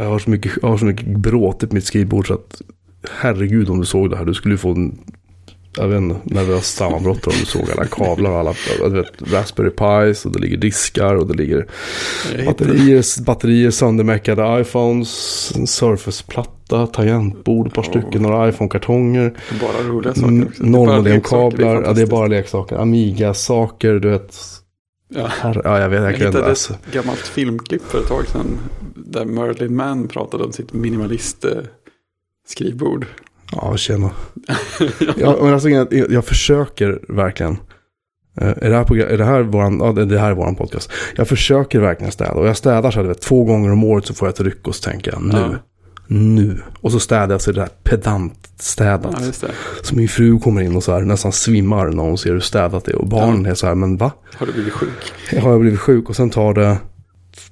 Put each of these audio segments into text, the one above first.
Ja, Jag har så mycket, jag har så mycket bråte på mitt skrivbord så att herregud om du såg det här. Du skulle få en, jag vet inte, nervöst sammanbrott om du såg alla kablar och alla, du vet, Raspberry Pis och det ligger diskar och det ligger batterier, batterier söndermäckade iPhones, en Surface-platta, tangentbord, ett par stycken, några iPhone-kartonger. bara roliga saker också. Nollmodemkablar, ja det är bara leksaker. Amiga-saker, du vet. Ja. Ja, jag vet, jag Jag hittade läsa. ett gammalt filmklipp för ett tag sedan. Där Merlin Mann pratade om sitt minimalist eh, skrivbord. Ja, tjena. ja, men alltså, jag, jag försöker verkligen. Eh, Är det, här program, är det här våran, ja, det det här är våran podcast. Jag försöker verkligen städa. Och jag städar så här, vet, två gånger om året så får jag ett ryck och så tänker jag nu. Ja. Nu. Och så städar jag så det där pedantstädat. Ja, det. Så min fru kommer in och så här nästan svimmar när hon ser hur städat det är. Och barnen är så här, men va? Har du blivit sjuk? Har jag blivit sjuk? Och sen tar det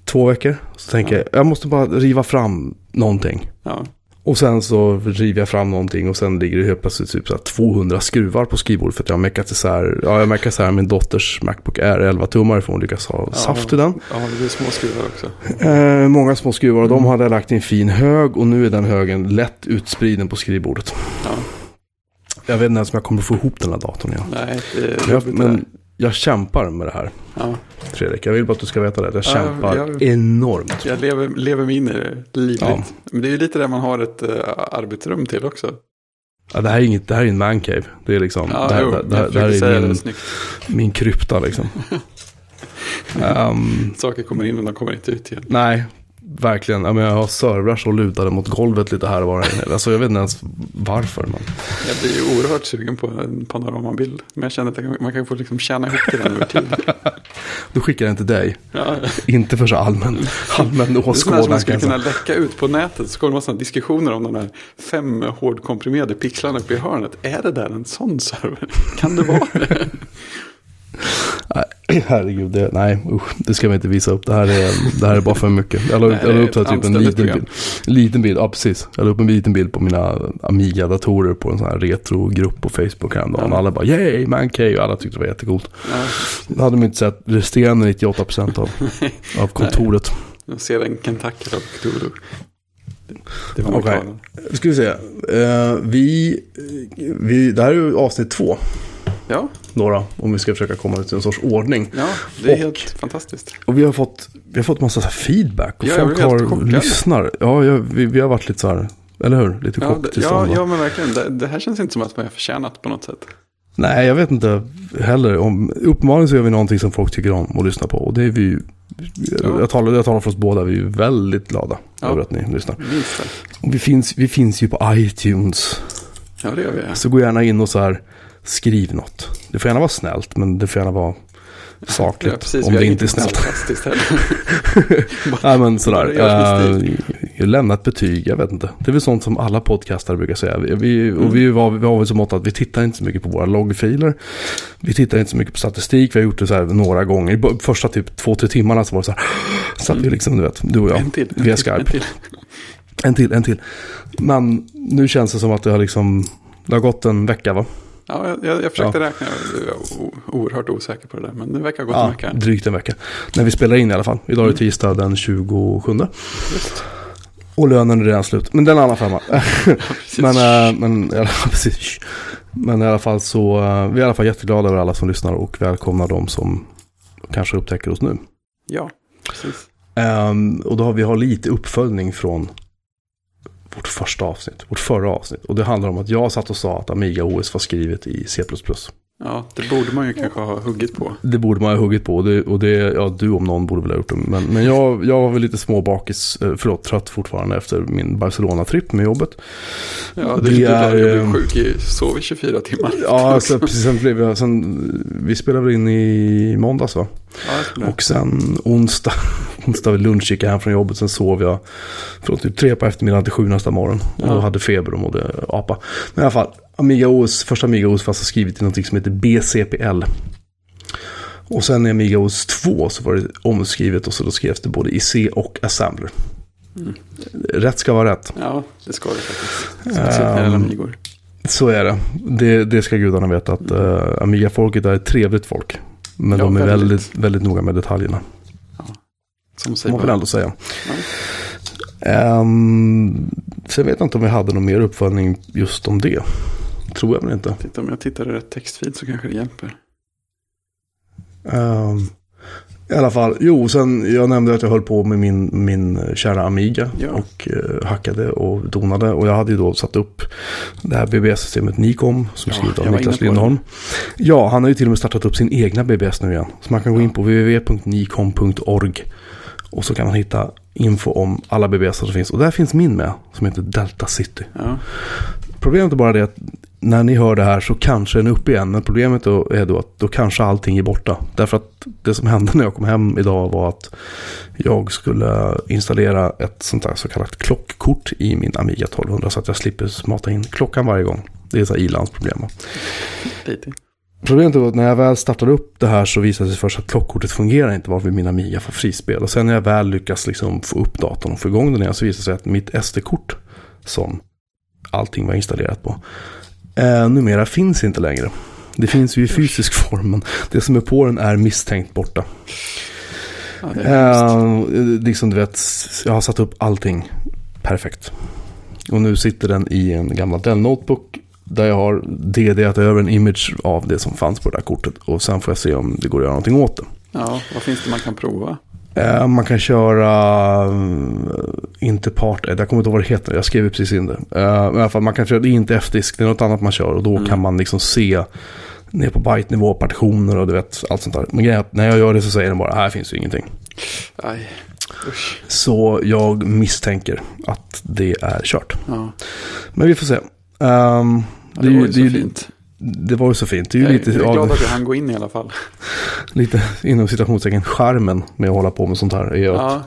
två veckor. Så tänker jag, jag måste bara riva fram någonting. Ja. Och sen så river jag fram någonting och sen ligger det helt plötsligt typ så här 200 skruvar på skrivbordet för att jag har meckat isär, ja jag meckat isär min dotters Macbook Air 11 tummar för hon lyckas ha saft i den. Ja, det blir små skruvar också. Eh, många små skruvar och de hade jag lagt i en fin hög och nu är den högen lätt utspriden på skrivbordet. Ja. Jag vet inte ens om jag kommer få ihop den här datorn igen. Nej, det Jag, men. Jag kämpar med det här, Ja. Fredrik. Jag vill bara att du ska veta det. Jag Ja, kämpar jag- enormt. Jag lever, lever mig in i det livligt. Ja. Men det är ju lite där man har ett uh, arbetsrum till också. Ja, det här är inget, det här är en mancave. Det är liksom, Ja, det, här, jo, det, det, jag det här är det min, snyggt. min krypta liksom. Ehm, Saker kommer in men de kommer inte ut igen. nej, verkligen. Ja, men jag har servrar så lutade mot golvet lite här och var. här. Alltså jag vet inte ens varför. Men... Jag blir oerhört sugen på en panoramabild. Men jag känner att jag man kan få liksom tjäna ihop till den över tid. Då skickar jag den till dig. Ja. Inte för så allmän, allmän Det som åskådning. man skulle kunna jag läcka ut på nätet. Så kommer det sådana diskussioner om de där fem hårdkomprimerade pixlarna uppe i hörnet. Är det där en sån server? Kan det vara det? Nej, herregud, det, nej usch, det ska vi inte visa upp. Det här är, det här är bara för mycket. Jag la, Nej, jag la det upp typ en liten bild, liten bild. Ja, precis. Jag la upp en liten bild på mina Amiga-datorer på en sån här retro-grupp på Facebook häromdagen. Ja. Alla bara yay, man cave. Alla tyckte det var jättecoolt. Ja, Då hade de inte sett resterande 98% av, av kontoret. jag ser en Kentucky av Cthulhu. Det- Det var Okej. okay. Ska vi se. Eh, vi, vi, det här är ju avsnitt två. Ja, Några, om vi ska försöka komma ut i en sorts ordning. ja, det är Och- helt fantastiskt. Och vi har fått, vi har fått massa feedback. Och Ja, jag folk har lyssnar. Ja, ja vi, vi har varit lite så här, eller hur? Lite Ja, det, ja, ja, men verkligen. Det, det här känns inte som att man har förtjänat på något sätt. Nej, jag vet inte heller. Om, uppenbarligen så gör vi någonting som folk tycker om att lyssna på. Och det är vi ju, Ja. jag, talar, jag talar för oss båda, vi är väldigt glada Ja. över att ni lyssnar. Och vi finns, vi finns ju på iTunes. Ja, det gör vi. Så gå gärna in och så här, skriv något. Det får gärna vara snällt, men det får gärna vara sakligt. Ja, precis, om det inte är snällt. Nej men sådär. Som Uh, lämna ett betyg, jag vet inte. Det är väl sånt som alla podcastare brukar säga. Vi, vi, och vi, var, vi har väl så mått att vi tittar inte så mycket på våra loggfiler. Vi tittar inte så mycket på statistik. Vi har gjort det så här några gånger. Första typ två, tre timmarna så var det så här. Så att vi liksom, du vet, du och jag. En till. En via till, Skype. En till. En till, en till. Men nu känns det som att det har liksom, det har gått en vecka va? Ja, jag, jag, försökte räkna. Jag var o- oerhört osäker på det där. Men det verkar ha gått en Ja, vecka. drygt en vecka. När vi spelar in i alla fall. Idag är det tisdag den 27. Just. Och lönen är redan slut. Men den är en annan femma. Men, äh, men, ja, precis. men i alla fall så, äh, vi är i alla fall jätteglada över alla som lyssnar och välkomnar de som kanske upptäcker oss nu. Ja, precis. Ehm, och då har vi har lite uppföljning från vårt första avsnitt, vårt förra avsnitt. Och det handlar om att jag satt och sa att Amiga OS var skrivet i C++. Ja, det borde man ju kanske ha huggit på. Det borde man ha huggit på. Och det, och det, ja, du om någon borde väl ha gjort det. Men, men jag, jag var väl lite småbakis, eh, förlåt, trött fortfarande efter min Barcelona-tripp med jobbet. Ja, det, Det är, jag eh, blev sjuk i, sov i 24 timmar. Ja, alltså, precis. Sen blev jag, sen, vi spelade väl in i måndags va? Ja, Och sen onsdag, onsdag vid lunch gick jag hem från jobbet. Sen sov jag från typ tre på eftermiddagen till sju nästa morgon. Och Ja. hade feber och mådde apa. Men i alla fall, Amiga OS, första Amiga OS fanns skrivit i något som heter BCPL. Och sen i Amiga OS 2 så var det omskrivet och så då skrevs det både i C och Assembler. Mm. Rätt ska vara rätt. ja, det ska det faktiskt. Speciellt när det Ehm, Amigor. Så är det. Det, det ska gudarna veta att uh, Amiga-folket är ett trevligt folk. Men Ja, de är väldigt. väldigt, väldigt noga med detaljerna. Som sig Må man bara. ändå säga. Um, sen vet jag inte om vi hade någon mer uppföljning just om det. Tror jag väl inte. Titta, om jag tittar i rätt textfeed så kanske det hjälper. Um, I alla fall, jo, sen jag nämnde att jag höll på med min, min kära Amiga Ja. och uh, hackade och donade. Och jag hade ju då satt upp det här BBS-systemet Nikom som Ja, skrivet av Niklas Lindholm. Ja, han har ju till och med startat upp sin egna BBS nu igen. Så man kan gå in på www.nikom.org och så kan man hitta info om alla BBS som finns. Och där finns min med som heter Delta City. Ja, Problemet är bara det att när ni hör det här så kanske den är uppe igen. Men problemet då är då att då kanske allting är borta. Därför att det som hände när jag kom hem idag var att jag skulle installera ett sånt här så kallat klockkort i min Amiga 1200 så att jag slipper mata in klockan varje gång. Det är så här ilandsproblem. lite. Problemet är att när jag väl startade upp det här så visade det sig först att klockkortet fungerar inte varför min Amiga får frispel. Och sen när jag väl lyckas liksom få upp datorn och få igång den igen så visade det sig att mitt SD-kort som allting var installerat på eh, numera finns inte längre. Det finns ju i fysisk form men det som är på den är misstänkt borta. Ja. Eh, liksom du vet, jag har satt upp allting perfekt. Och nu sitter den i en gammal Dell Notebook där jag har DDat över en image av det som fanns på det där kortet. Och sen får jag se om det går att göra någonting åt det. Ja, vad finns det man kan prova? Eh, Man kan köra, mm, inte part, jag kommer inte ihåg vad det heter, jag skrev precis in det. Eh, i alla fall, man kan köra, det är inte F-disk, det är något annat man kör och då kan man liksom se ner på byte-nivå, partitioner och du vet, allt sånt där. Men grejen är att när jag gör det så säger den bara, här finns ju ingenting. Usch. Så jag misstänker att det är kört. Ja, Men vi får se. Ehm, ja, det, var ju så är fint. Det var ju så fint. Det är ju Jag, lite, jag är glad av, att jag hann gå in i alla fall. Lite inom citationstecken charmen med att hålla på med sånt här. Är ju att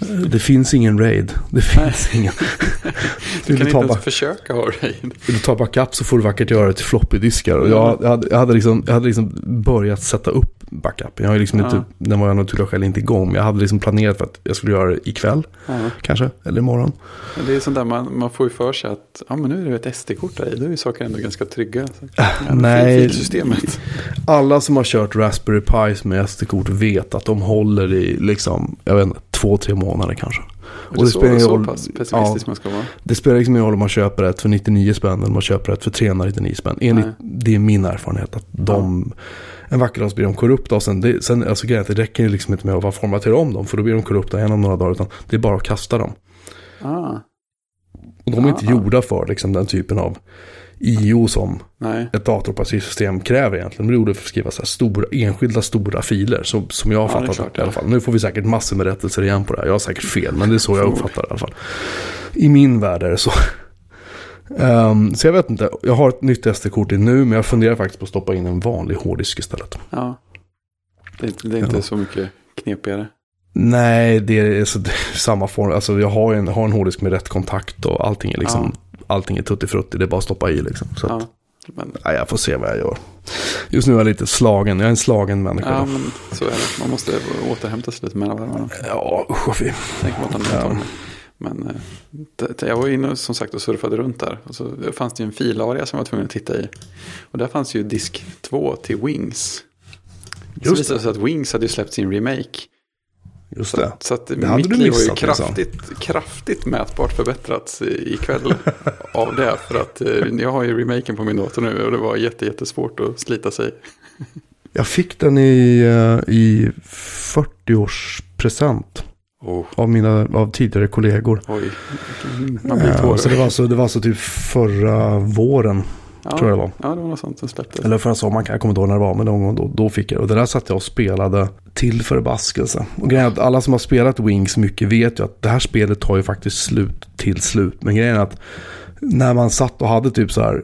Ja, Det finns ingen raid. Det finns ingen. du kan du, inte ens försöka ha raid. vill du ta backup så får du vackert göra det till floppydiskar. Och jag, jag, hade, jag, hade liksom, jag hade liksom börjat sätta upp backup. Jag har liksom Ja. inte, den var jag naturliga skäl inte igång. Men jag hade liksom planerat för att jag skulle göra det ikväll. Ja. Kanske, eller imorgon. Det är sånt där man, man får ju för sig att ja, men nu är det ett SD-kort där i. Då är ju saker ändå ganska trygga. Så, ja, nej. Filsystemet. Alla som har kört Raspberry Pis med SD-kort vet att de håller i liksom, jag vet inte, två, tre månader kanske. Och det, så, ingen så roll- pessimistisk man ska vara. Det spelar liksom ingen roll om man köper ett för 99 spänn eller om man köper ett för 399 spänn. Enligt, Nej. det är min erfarenhet att de, en vacker dag så blir de korrupta och sen, det, sen alltså grejen det räcker ju liksom inte med att formatera om dem för då blir de korrupta igen om några dagar utan det är bara att kasta dem. Ah, Och de är inte Ah. gjorda för liksom den typen av IO som nej. ett datoroperativsystem kräver egentligen. De är gjorda för att skriva så här stora, enskilda stora filer som, som jag har Ja, det fattat klart, det, i alla ja. fall. Nu får vi säkert massor med rättelser igen på det här. Jag har säkert fel, men det är så jag uppfattar det i alla fall. I min värld är det så. Ehm, så jag vet inte, jag har ett nytt SD-kort i nu, men jag funderar faktiskt på att stoppa in en vanlig hårddisk istället. Ja. Det, är inte- det är inte Ja. så mycket knepigare. Nej, det är, så, det är samma form. Alltså jag har en, har en hårddisk med rätt kontakt och allting är liksom, allting är tuttifrutti. Det är bara att stoppa i liksom. Så att, Ja. Men, nej, jag får se vad jag gör. Just nu är jag lite slagen, jag är en slagen människa. ja, men så är det. Man måste återhämta sig lite mellan varven. Ja, usch vad. Tänk på att Ja. det. Men eh, jag var inne som sagt och surfade runt där. Och så fanns det en filaria som jag var tvungen att titta i. Och där fanns ju disk 2 till Wings. Så Just visade det sig att Wings hade ju släppt sin remake. Just det. Så att hade mitt du liv har ju liksom. kraftigt, kraftigt mätbart förbättrats i- ikväll av det. För att eh, jag har ju remaken på min dator nu och det var jätte, jättesvårt att slita sig. Jag fick den i, eh, i 40-årspresent Oh, av mina av tidigare kollegor. oj, man blir Eh, tårig. så det var alltså, det var alltså typ förra våren, ja, tror jag det var. Ja, det var något sånt som släpptes. Eller förra sommaren, jag kommer inte ihåg när det var, men någon gång då, då fick jag. Och det där satt jag och spelade till förbaskelse. Och grejen är att alla som har spelat Wings mycket vet ju att det här spelet tar ju faktiskt slut till slut. Men grejen är att när man satt och hade typ så här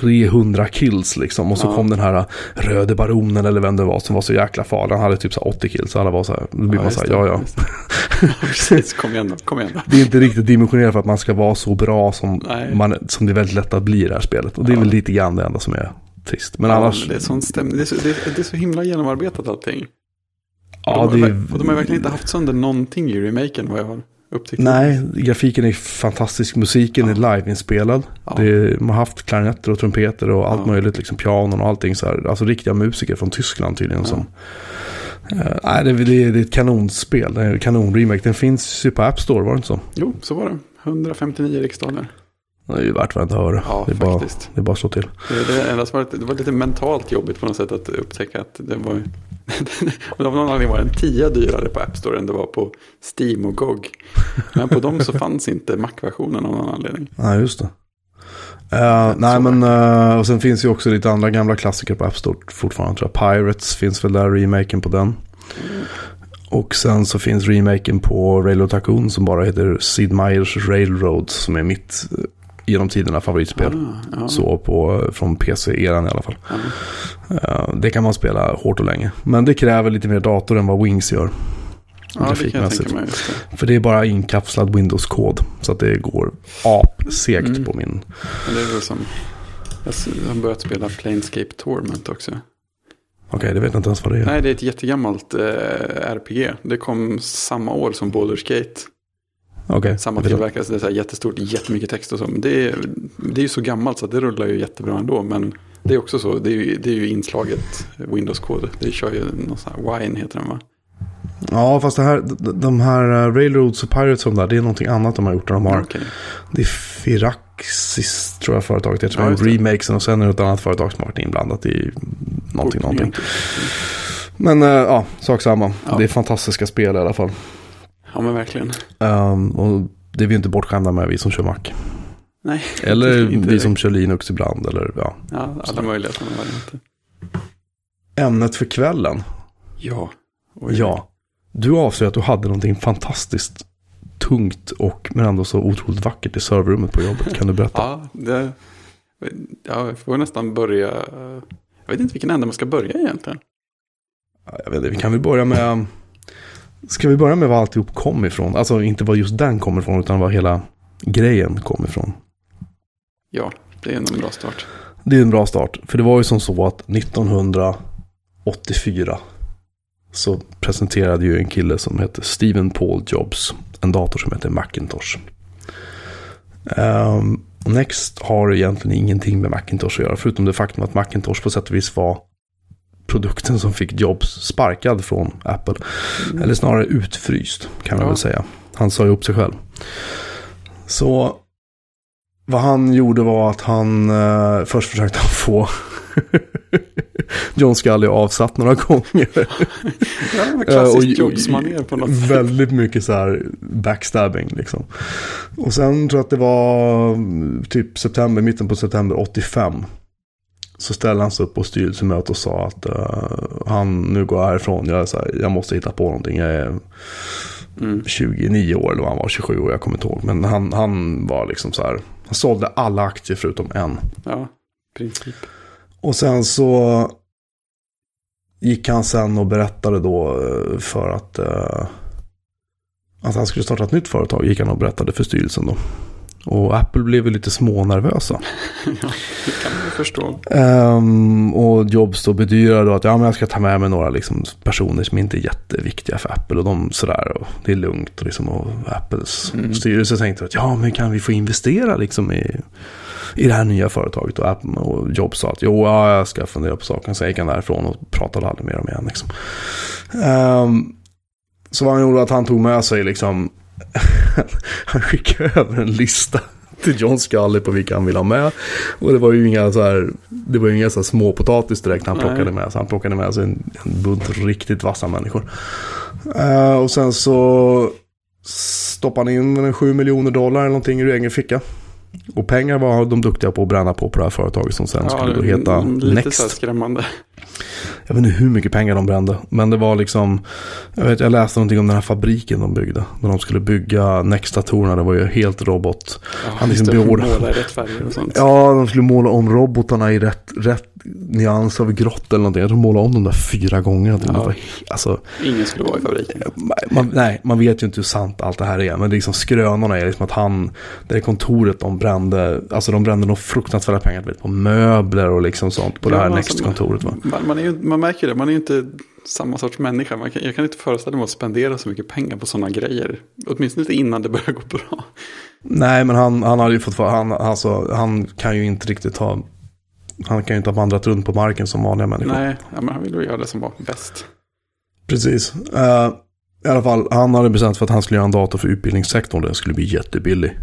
300 kills liksom. Och så Ja. kom den här röde baronen eller vem det var som var så jäkla farlig. Han hade typ så här 80 kills. Så alla var så här, då blir man just så här, det, ja ja. Ja, Precis, kom igen då, kom igen då. Det är inte riktigt dimensionerat för att man ska vara så bra som, Nej. man, som det är väldigt lätt att bli i det här spelet. Och det är Ja. väl lite grann det enda som är trist. Men ja, annars... men det, är sån stämning. Det, är så, det, är, det är så himla genomarbetat allting. ja, och, de, det och de har verkligen inte haft sönder någonting i remaken vad jag har upptäckt. Nej, grafiken är fantastisk. Musiken är liveinspelad. Ja. Det man har haft klarinetter och trumpeter och allt Ja. möjligt. Liksom pianon och allting så här. Alltså riktiga musiker från Tyskland tydligen Ja. som Uh, nej, det, det, det är ett kanonspel. Det är en kanonremake. Den finns ju på App Store, var det inte så? Jo, så var det. 159 riksdaler. Det är ju värt varenda öre. Ja, det, är bara, faktiskt. det är bara att slå till. Det, det, var, det var lite mentalt jobbigt på något sätt att upptäcka att det var... Men av någon anledning var den 10 dyrare på App Store än det var på Steam och GOG. Men på dem så fanns inte Mac-versionen av någon anledning. Ja, just det. Eh, nej, men uh, och sen finns ju också lite andra gamla klassiker på App Store fortfarande. Tror jag. Pirates finns väl där, remaken på den. Och sen så finns remaken på Railroad Tycoon som bara heter Sid Meier's Railroad som är mitt eh, genom tiderna favoritspel. Ah, ja. Så på, från PC-eran i alla fall. Ja. Eh, det kan man spela hårt och länge. Men det kräver lite mer dator än vad Wings gör. Ja, det kan jag Grafikmässigt. tänka mig. Det. För det är bara inkapslad Windows-kod. Så att det går apsegt Mm. på min. Men det är väl som... Jag har börjat spela Planescape Torment också. Okej, det vet jag inte ens vad det är. Nej, det är ett jättegammalt eh, RPG. Det kom samma år som Baldur's Gate. Okej, Samma tillverkare, så det är så här jättestort, jättemycket text och så. Men det är, det är ju så gammalt så det rullar ju jättebra ändå. Men det är också så, det är ju, det är ju inslaget Windows-kod. Det kör ju någon sån här Wine heter den va? Ja, fast det här, de- här uh, Railroads och Pirates och de där, det är någonting annat de har gjort. De har, Okej. Det är Firaxis tror jag företaget heter. Som har gjort remakesen och sen är det ett annat företag som har varit inblandat i någonting, någonting. Någonting. Men eh, ja, sak samma. Ja. Det är fantastiska spel i alla fall. Ja men verkligen. Ehm, och det är vi inte bortskämda med, vi som kör Mac. Nej. Eller vi som kör Linux ibland. Eller, ja. Ja, alla möjliga sådana varianter. Ämnet för kvällen. Ja. Oj. Ja. Du avser att du hade någonting fantastiskt tungt och men ändå så otroligt vackert i serverrummet på jobbet. Kan du berätta? Ja, det, ja, jag får nästan börja. Jag vet inte vilken ände man ska börja egentligen. Ja, Jag vet inte, vi kan väl börja med... Ska vi börja med var alltihop kom ifrån? Alltså inte var just den kom ifrån utan var hela grejen kom ifrån. Ja, det är en bra start. Det är en bra start. För det var ju som så att 1984 så presenterade ju en kille som heter Stephen Paul Jobs en dator som heter Macintosh. Ehm, Next har egentligen ingenting med Macintosh att göra förutom det faktum att Macintosh på sätt och vis var produkten som fick Jobs sparkad från Apple. Eller snarare utfryst kan man Ja. väl säga. Han sa ju upp sig själv. Så vad han gjorde var att han eh, först försökte få John Scully avsatt några gånger. Ja, Eh, klassiskt jobbsmanér på något sätt. Väldigt mycket så här backstabbing liksom. Och sen tror jag att det var mm, typ september, mitten på september 85. Så ställde han sig upp på styrelsemöte och sa att eh, han nu går härifrån. Jag, så här, jag måste hitta på någonting. Jag är Mm. 29 år eller vad han var, 27 år, jag kommer inte ihåg. Men han, han var liksom så här, han sålde alla aktier förutom en. Ja, princip. Och sen så gick han sen och berättade då eh, för att, eh, att han skulle starta ett nytt företag. Gick han och berättade för styrelsen då. Och Apple blev ju lite smånervösa. ja, det kan man ju förstå. Ehm, och Jobs då bedyrade då att ja, men jag ska ta med mig några liksom, personer som inte är jätteviktiga för Apple. Och de sådär, och det är lugnt. Och, liksom, och Apples Mm. styrelse tänkte att ja, men kan vi få investera liksom, i, i det här nya företaget? Och, Apple, och Jobs sa att jo, ja, jag ska fundera på saken. Så gick han därifrån och pratade aldrig mer om igen. Liksom. Ehm, så vad han gjorde att han tog med sig liksom, han skickade över en lista till John Scully på vilka han ville ha med. Och det var ju inga så här, det var inga så småpotatis direkt han Nej. plockade med. Så han plockade med sig en, en bunt riktigt vassa människor. Eh, och sen så stoppade han in en 7 miljoner dollar eller någonting ur egen ficka. Och pengar var de duktiga på att bränna på på det här företaget som sen skulle då heta lite Next. här skrämmande. Jag vet inte hur mycket pengar de brände. Men det var liksom. Jag, vet, jag läste någonting om den här fabriken de byggde. När de skulle bygga Next-datorerna. Det var ju helt robot. Ja, Han liksom det, beordrar- måla i rätt färger och sånt. Ja, de skulle måla om robotarna i rätt, rätt nyans av grått eller någonting. Jag tror de målade om dem där fyra gånger. Ja. Det var, alltså, Ingen skulle vara i fabriken. man, nej, man vet ju inte hur sant allt det här är. Men det är liksom skrönorna är liksom att han, det är kontoret de brände, alltså de brände nog fruktansvärda pengar vet, på möbler och liksom sånt på det Ja, här alltså, Next-kontoret. Man, man, är ju, man märker det, man är ju inte samma sorts människa. Man kan, jag kan inte föreställa mig att spendera så mycket pengar på sådana grejer. Åtminstone inte innan det börjar gå bra. Nej, men han, han hade ju fått, han, alltså, han kan ju inte riktigt ha, han kan ju inte ha vandrat runt på marken som vanliga människor. Nej, ja, men han vill ju göra det som var bäst. Precis. Eh, I alla fall, han hade bestämt för att han skulle göra en dator för utbildningssektorn. Den skulle bli jättebillig.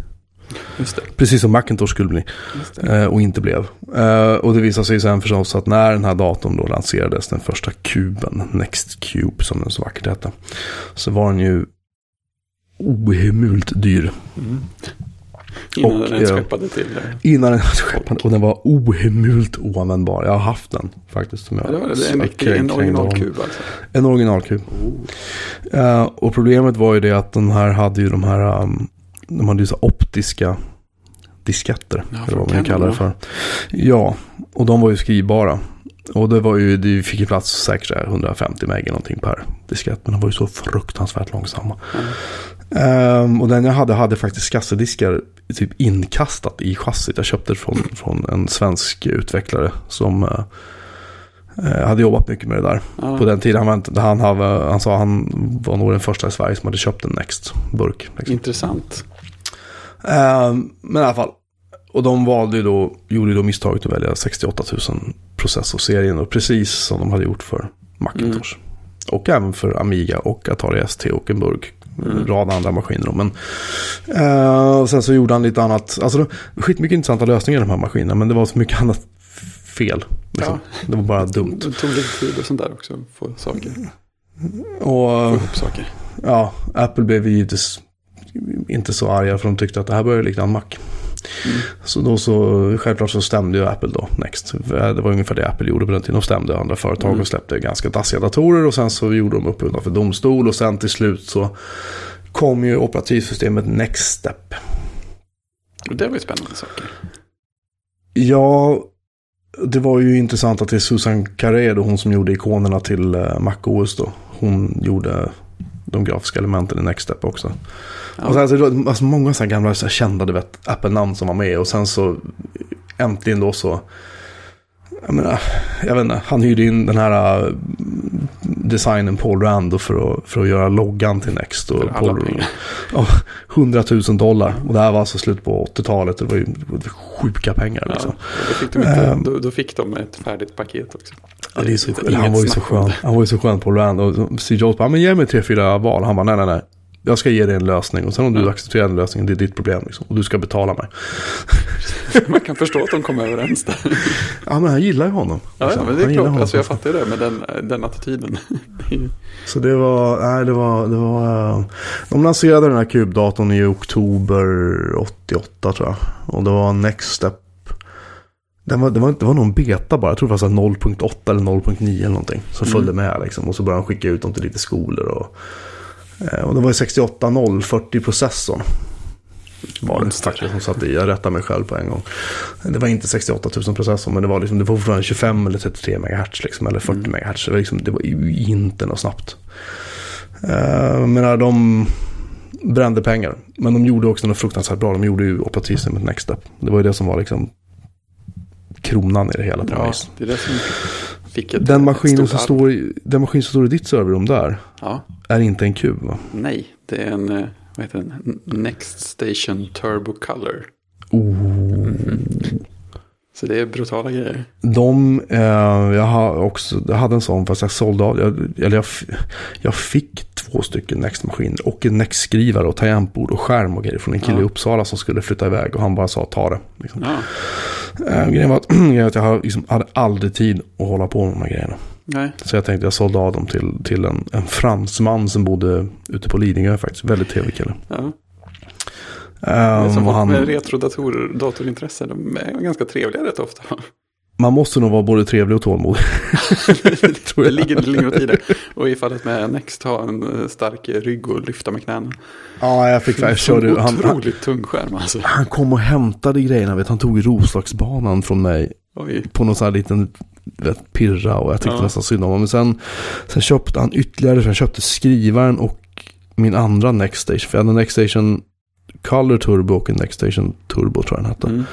Just det. Precis som Macintosh skulle bli. Det. Eh, och inte blev. Eh, och det visade sig sen förstås att när den här datorn då lanserades, den första kuben, Next Cube som den så vackert hette. Så var den ju ohemult dyr. Mm. Innan Och, den ja. skeppade till. eh, Innan den skeppade. Och den var ohemult oanvändbar. Jag har haft den faktiskt. Som jag, Ja, det var det. Det en, riktig- en originalkub alltså. En originalkub. Oh. Eh, och problemet var ju det att den här hade ju de här, um, de hade ju så optiska disketter. Ja, eller vad man kallar det för. Ja, och de var ju skrivbara. Och det var ju, det fick ju plats säkert så här 150 meg eller någonting per diskett. Men de var ju så fruktansvärt långsamma. Ehm, och den jag hade hade faktiskt kassadiskar typ inkastat i chassit. Jag köpte det från, från en svensk utvecklare som eh, hade jobbat mycket med det där. Ja. På den tiden han, var inte- han, hade, han sa han var nog den första i Sverige som hade köpt en Next-burk. Liksom. Intressant. Ehm, men i alla fall. Och de valde ju då, gjorde då misstaget att välja 68 000 processorserien. Och precis som de hade gjort för Macintosh. Och även för Amiga och Atari ST och en burk. Mm. Rad andra maskiner. Men, eh, och sen så gjorde han lite annat. Alltså skitmycket intressanta lösningar i de här maskinerna. Men det var så mycket annat fel. Liksom. Det var bara dumt. Det tog lite tid och sånt där också. Få saker. Och Få ihop saker. ja, Apple blev ju givetvis inte så arga för de tyckte att det här börjar likna en Mac. Mm. Så då så, självklart så stämde ju Apple då Next. Det var ungefär det Apple gjorde på den tiden. De stämde andra företag Mm. och släppte ganska dassiga datorer. Och sen så gjorde de upp för domstol. Och sen till slut så kom ju operativsystemet Next Step. Och det var ju spännande saker. Ja, det var ju intressant att det är Susan Carré då, hon som gjorde ikonerna till eh, MacOS då. Hon gjorde de grafiska elementen i Next Step också. Ja. Och sen, alltså, det alltså, många så gamla så kända du vet, Apple-namn som var med. Och sen så äntligen då så. Jag menar, jag vet inte, han hyrde in den här äh, designen Paul Rand för att, för att göra loggan till Next. Och Paul, ja, 100 000 dollar. Och det här var alltså slut på 80-talet. Det var ju det sjuka pengar liksom. Ja, då, fick de inte, Ehm. då, då fick de ett färdigt paket också. Ja, det är så, Inget eller han var ju så skön. det. Han var ju så skön på Rand. Och Steve Jobs bara, men ge mig tre, fyra val. Han bara, nej, nej, nej. Jag ska ge dig en lösning. Och sen om du Ja. accepterar den lösningen, det är ditt problem. Liksom. Och du ska betala mig. Man kan förstå att de kom överens där. Ja, men han gillar ju honom. Ja, Liksom. ja men det Han är klart. Alltså, jag fattar ju det med den, den attityden. Så det var, nej det var, det var, eh, de lanserade den här kubdatorn i oktober 88 tror jag. Och det var Next Step. Den var, det, var, det var någon beta bara, jag tror det var så här 0.8 eller 0.9 eller någonting. Som Mm. följde med liksom. Och så började de skicka ut dem till lite skolor. Och, och det var ju 68.040 processorn. Var det faktiskt som satt i, jag rättar mig själv på en gång. Det var inte 68 000 processor men det var, liksom, det var fortfarande 25 eller 33 MHz liksom, eller 40 Mm. MHz. Det var, liksom, det var inte något snabbt. Uh, men de brände pengar. Men de gjorde också något fruktansvärt bra. De gjorde ju operativsystemet Next Step. Det var ju det som var liksom kronan i det hela på Ja, det är det som fick ett Den maskinen, som står i, den maskin som står i ditt serverrum där Ja, är inte en kub va? nej. Det är en, eh, vad heter den? Next Station Turbo Color. Oh. Så det är brutala grejer. De, eh, jag, har också, jag hade en sån fast jag sålde av. Jag, eller jag, jag fick två stycken Next-maskiner och en Next-skrivare och tangentbord och skärm och grejer från en kille Ja. i Uppsala som skulle flytta iväg och han bara sa ta det. Liksom. Ja, Eh, grejen var att, grejen att jag liksom, hade aldrig tid att hålla på med de här grejerna. nej. Så jag tänkte jag sålde av dem till, till en, en fransman som bodde ute på Lidingö faktiskt. Väldigt trevlig kille. Ja. Det är Um, som folk med han, retrodatorer, datorintresse, de är ganska trevliga rätt ofta. Man måste nog vara både trevlig och tålmodig. tror det jag. ligger, det ligger i det. Och i fallet med Next ha en eh, stark rygg och lyfta med knäna. Ja, jag fick jag körde, han, han, otroligt tung skärm alltså. han kom och hämtade grejerna. Vet, han tog Roslagsbanan från mig Oj. på någon sån här liten vet, pirra och jag tyckte Ja. nästan synd om honom. Men sen, sen köpte han ytterligare, så jag köpte skrivaren och min andra Next Station. För jag hade en Next Station Color Turbo och en Next Station Turbo tror jag den hette. Mm.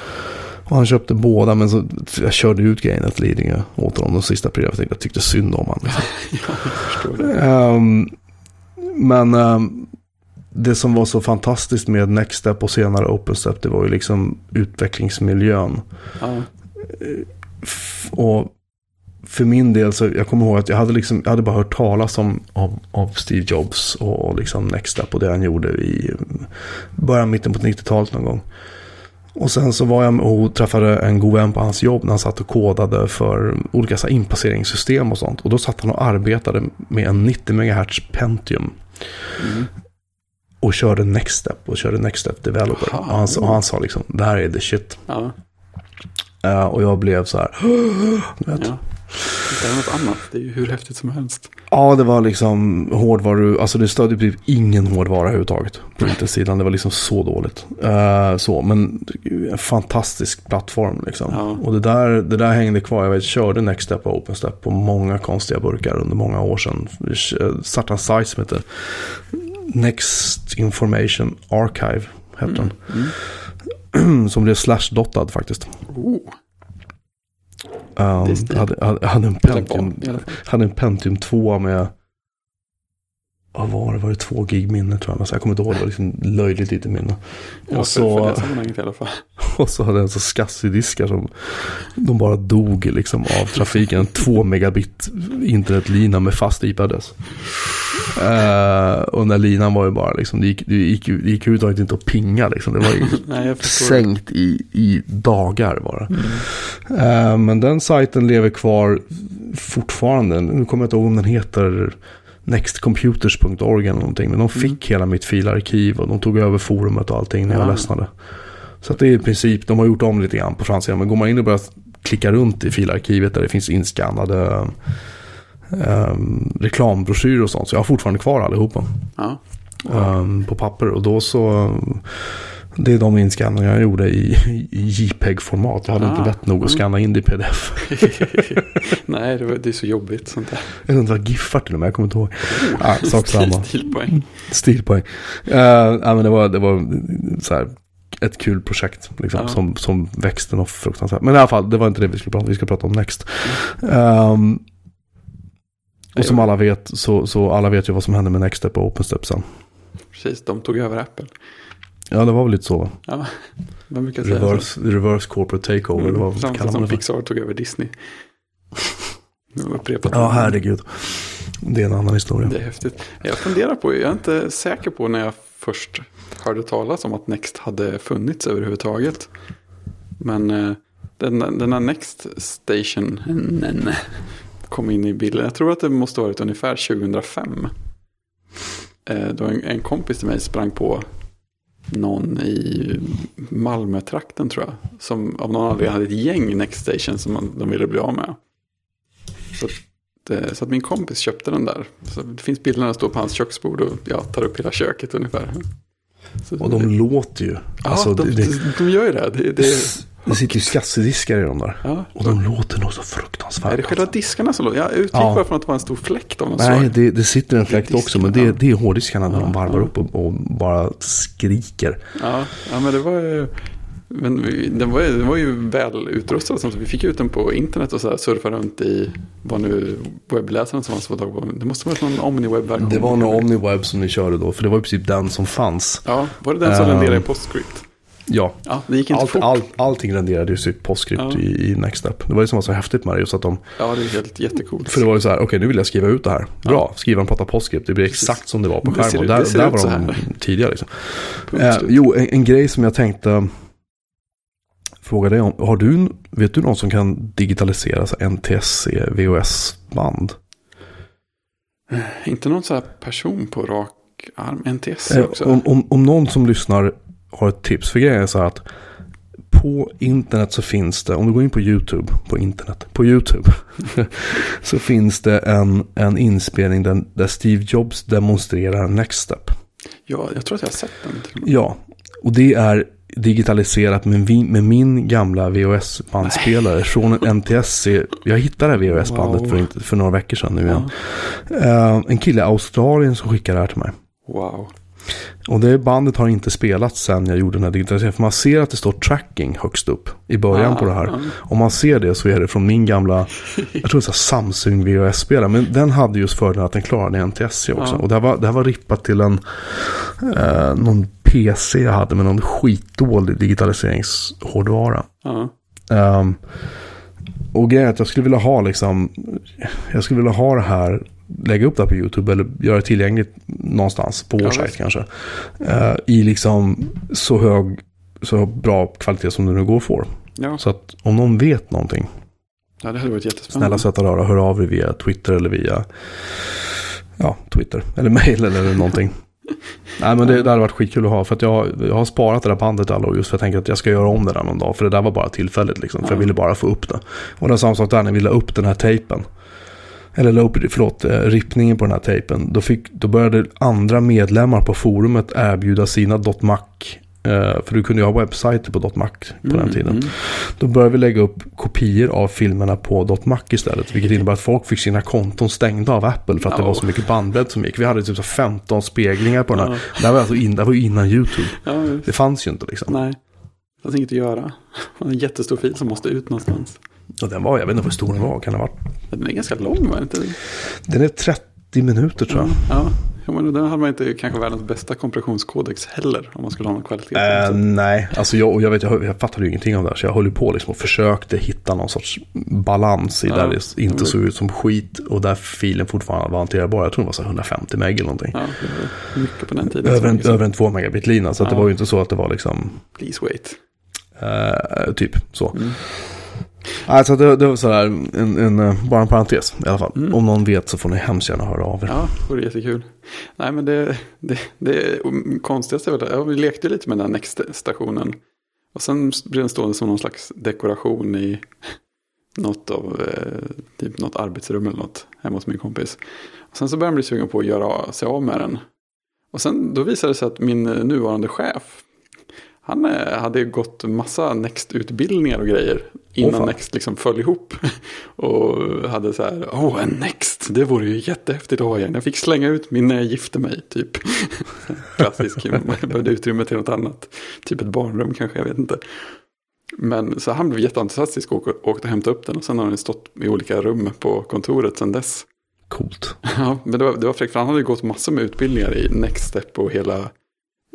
Och han köpte båda men så jag körde ut grejerna till Lidingö åt honom de sista pirra. Jag tänkte jag tyckte synd om honom. Liksom. Ehm, men ehm, det som var så fantastiskt med Next Step och senare OpenStep det var ju liksom utvecklingsmiljön. Ja. Och för min del så, jag kommer ihåg att jag hade, liksom, jag hade bara hört talas om av, av Steve Jobs och liksom Next Step och det han gjorde i början, mitten på 90-talet någon gång. Och sen så var jag och träffade en god vän på hans jobb när han satt och kodade för olika så inpasseringssystem och sånt. Och då satt han och arbetade med en 90 MHz Pentium. Mm. Och körde Next Step och körde Next Step Developer. Aha. Och han, och han sa liksom, det här är the shit. Ja, Eh, och jag blev så här, vet. ja. Det är något annat. Det är ju hur häftigt som helst. Ja, det var liksom hårdvaru, alltså det stödde typ ingen hårdvara överhuvudtaget på intersidan. Det var liksom så dåligt. Eh, så, men en fantastisk plattform liksom. Ja. Och det där, det där hängde kvar. Jag vet, körde Next Step och Open Step på många konstiga burkar under många år sedan. Vi startade en sajt som heter Next Information Archive, hette den. Mm. Som blev slashdotad faktiskt. Oh, Um, hade, hade, hade en Pentium, var, i alla fall. hade en Pentium 2 med, vad var det, var det två gig minne tror jag. Alltså, jag kommer inte ihåg, det var liksom löjligt lite minne. Ja, och, så, i alla fall. och så hade jag en så SCSI-diskar som de bara dog liksom av trafiken. En 2 megabit internetlina med fast IP-adress. Eh, och den där linan var ju bara liksom, det gick, det gick, det gick överhuvudtaget inte att pinga liksom. Det var ju Nej, sänkt i, i dagar bara. Mm. Eh, men den sajten lever kvar fortfarande. Nu kommer jag inte ihåg om den heter nextcomputers.org eller någonting. Men de fick hela mitt filarkiv och de tog över forumet och allting när jag Ja. ledsnade. Så det är i princip, de har gjort om lite grann på framsidan. Men går man in och börjar klicka runt i filarkivet där det finns inskannade um, reklambroschyrer och sånt. Så jag har fortfarande kvar allihopa Ja. ehm, på papper. Och då så, det är de inskanningar jag gjorde i, i JPEG-format. Jag hade Ah, inte vett nog att mm. scanna in det i pdf. Nej, det, var, det är så jobbigt sånt där. Jag vad giffar till och med, jag kommer inte ihåg. Ah, sak samma. Stilpoäng. Stilpoäng. Uh, ja, men det var, det var så här, ett kul projekt liksom, Ja. som, som växte något fruktansvärt. Men i alla fall, det var inte det vi skulle prata om. Vi ska prata om Next. Ehm, och som alla vet, så, så alla vet ju vad som hände med Next Step och OpenStep sen. Precis, de tog över Apple. Ja, det var väl lite så. va? Ja, man brukar säga Reverse, reverse corporate takeover. så. det var, Mm, kallar man som. Pixar tog över Disney. Ja, det. herregud. Det är en annan historia. Det är häftigt. Jag funderar på, jag är inte säker på när jag först hörde talas om att Next hade funnits överhuvudtaget. Men eh, den, den här Next Station kom in i bilden. Jag tror att det måste ha varit ungefär 2005. Eh, då en, en kompis till mig sprang på någon i Malmötrakten tror jag. Som av någon anledning hade ett gäng Next Station som man- de ville bli av med. Så att, eh, så att min kompis köpte den där. Så det finns bilder när står på hans köksbord och jag tar upp hela köket ungefär. Så Och de låter ju. ja, Alltså, de, det, det, de gör ju det. det, det det sitter ju skassediskar i de där. ja. Och de låter nog så fruktansvärt. Är det själva diskarna som låter? Jag utgick Ja. bara från att det var en stor fläkt av något Nej, slag. det, det sitter en fläkt också. Men det, det är hårddiskarna när de varvar upp och, och bara skriker. Ja, ja, men det var ju... Men vi- den var, ju- den var ju väl utrustad. Så vi fick ut den på internet och så här surfa runt i vad nu webbläsaren som man får tag på. Det måste vara någon OmniWeb-version. Det var nog OmniWeb som ni körde då. För det var i princip den som fanns. Ja, var det den som Ehm, renderade i PostScript? Ja, Ja, allt, fort. all, allting renderade ju sitt PostScript Ja. i, i Next Step. Det var ju som var så häftigt med det. Just att de, Ja, det är helt jättecoolt. för det var ju så här, okej nu vill jag skriva ut det här. Bra, skrivaren pratar PostScript. Det blir exakt som det var på skärmen. Där, där var de tidigare liksom. Eh, jo, en, en grej som jag tänkte fråga dig om. Har du, vet du någon som kan digitalisera så här NTSC VHS-band? Inte någon sån här person på rak arm. NTS Eh, också. om, om, om någon som lyssnar har ett tips. För grejen är så här att på internet så finns det, om du går in på YouTube, på internet, på YouTube. så finns det en, en inspelning där, där Steve Jobs demonstrerar Next Step. Ja, jag tror att jag har sett den. Ja, och det är digitaliserat med, vi, med min gamla VHS-bandspelare från en NTSC. Jag hittade VHS-bandet Wow. för, inte- för några veckor sedan nu igen. Ja. Eh, en kille i Australien som skickade det här till mig. Wow. Och det bandet har inte spelats sen jag gjorde den här digitaliseringen. För man ser att det står tracking högst upp i början Ah, på det här. ah. Om man ser det så är det från min gamla, jag tror det är Samsung VHS-spelare. Men den hade just fördelen att den klarade NTSC också. Ja. Och det här, var, det här var rippat till en, eh, någon PC jag hade med någon skitdålig digitaliseringshårdvara. Ja. Ehm, och grejen är att jag skulle vilja ha liksom, jag skulle vilja ha det här, lägga upp det här på YouTube eller göra det tillgängligt någonstans på vår Ja, sajt kanske. Eh, I liksom så hög, så bra kvalitet som det nu går att få. Ja, Så att om någon vet någonting, ja, det hade varit jättespännande. snälla söta rara, hör av er via Twitter eller via, ja, Twitter eller mail eller någonting. Nej men det, det hade varit skitkul att ha för att jag, jag har sparat det där bandet alla år just för att jag tänker att jag ska göra om det där någon dag. För det där var bara tillfälligt liksom. För Ja. jag ville bara få upp det. Och det är samma sak där när vi la upp den här tejpen. Eller la upp, förlåt, eh, rippningen på den här tejpen. Då, fick, då började andra medlemmar på forumet erbjuda sina .mac. Eh, för du kunde ju ha webbsajter på .mac på den tiden. Mm. Då började vi lägga upp kopior av filmerna på .mac istället. Vilket innebär att folk fick sina konton stängda av Apple för att det Ja. var så mycket bandbredd som gick. Vi hade typ så 15 speglingar på den här. Ja. Det här var alltså in, det var ju innan YouTube. Visst. Det fanns ju inte liksom. Nej, det fanns inget att göra. Man har en jättestor fil som måste ut någonstans. Och den var, jag vet inte hur stor den var. Kan det ha varit? Den är ganska lång, var det inte? Den är 30 minuter tror jag. Ja, ja men den hade man inte kanske världens bästa kompressionskodex heller. Om man skulle ha någon kvalitet. Eh, nej, alltså jag, jag, vet, jag, jag fattade ju ingenting av det här. Så jag höll på liksom och försökte hitta någon sorts balans i Ja, där det inte såg ut som skit. Och där filen fortfarande var hanterbar. Jag tror det var så här 150 meg eller någonting. Ja, mycket på den tiden. Över en, över en 2 megabit lina. Så att det Ja. var ju inte så att det var liksom Please wait. eh, typ så. Mm. Alltså det, det var sådär, en, en, eh, bara en parentes i alla fall. Mm. Om någon vet så får ni hemskt gärna höra av er. Ja, det vore jättekul. Nej, men det, det, det konstigaste är väl, ja, vi lekte lite med den här Next-stationen. Och sen blev den stående som någon slags dekoration i något av, eh, typ något arbetsrum eller något hemma hos min kompis. Och sen så började han bli sugen på att göra sig av med den. Och sen då visade det sig att min eh, nuvarande chef, han eh, hade gått massa Next-utbildningar och grejer innan fan. Next liksom föll ihop. och hade så här, åh en Next, det vore ju jättehäftigt att ha igen. Jag fick slänga ut min när jag gifte mig, typ. Klassisk, man behövde utrymme till något annat. Typ ett barnrum kanske, jag vet inte. Men så han blev jätteentusiastisk och åkte- och hämtade upp den. Och sen har den stått i olika rum på kontoret sedan dess. Coolt. Ja, men det var, det var fräckt för han hade ju gått massor med utbildningar i Next Step och hela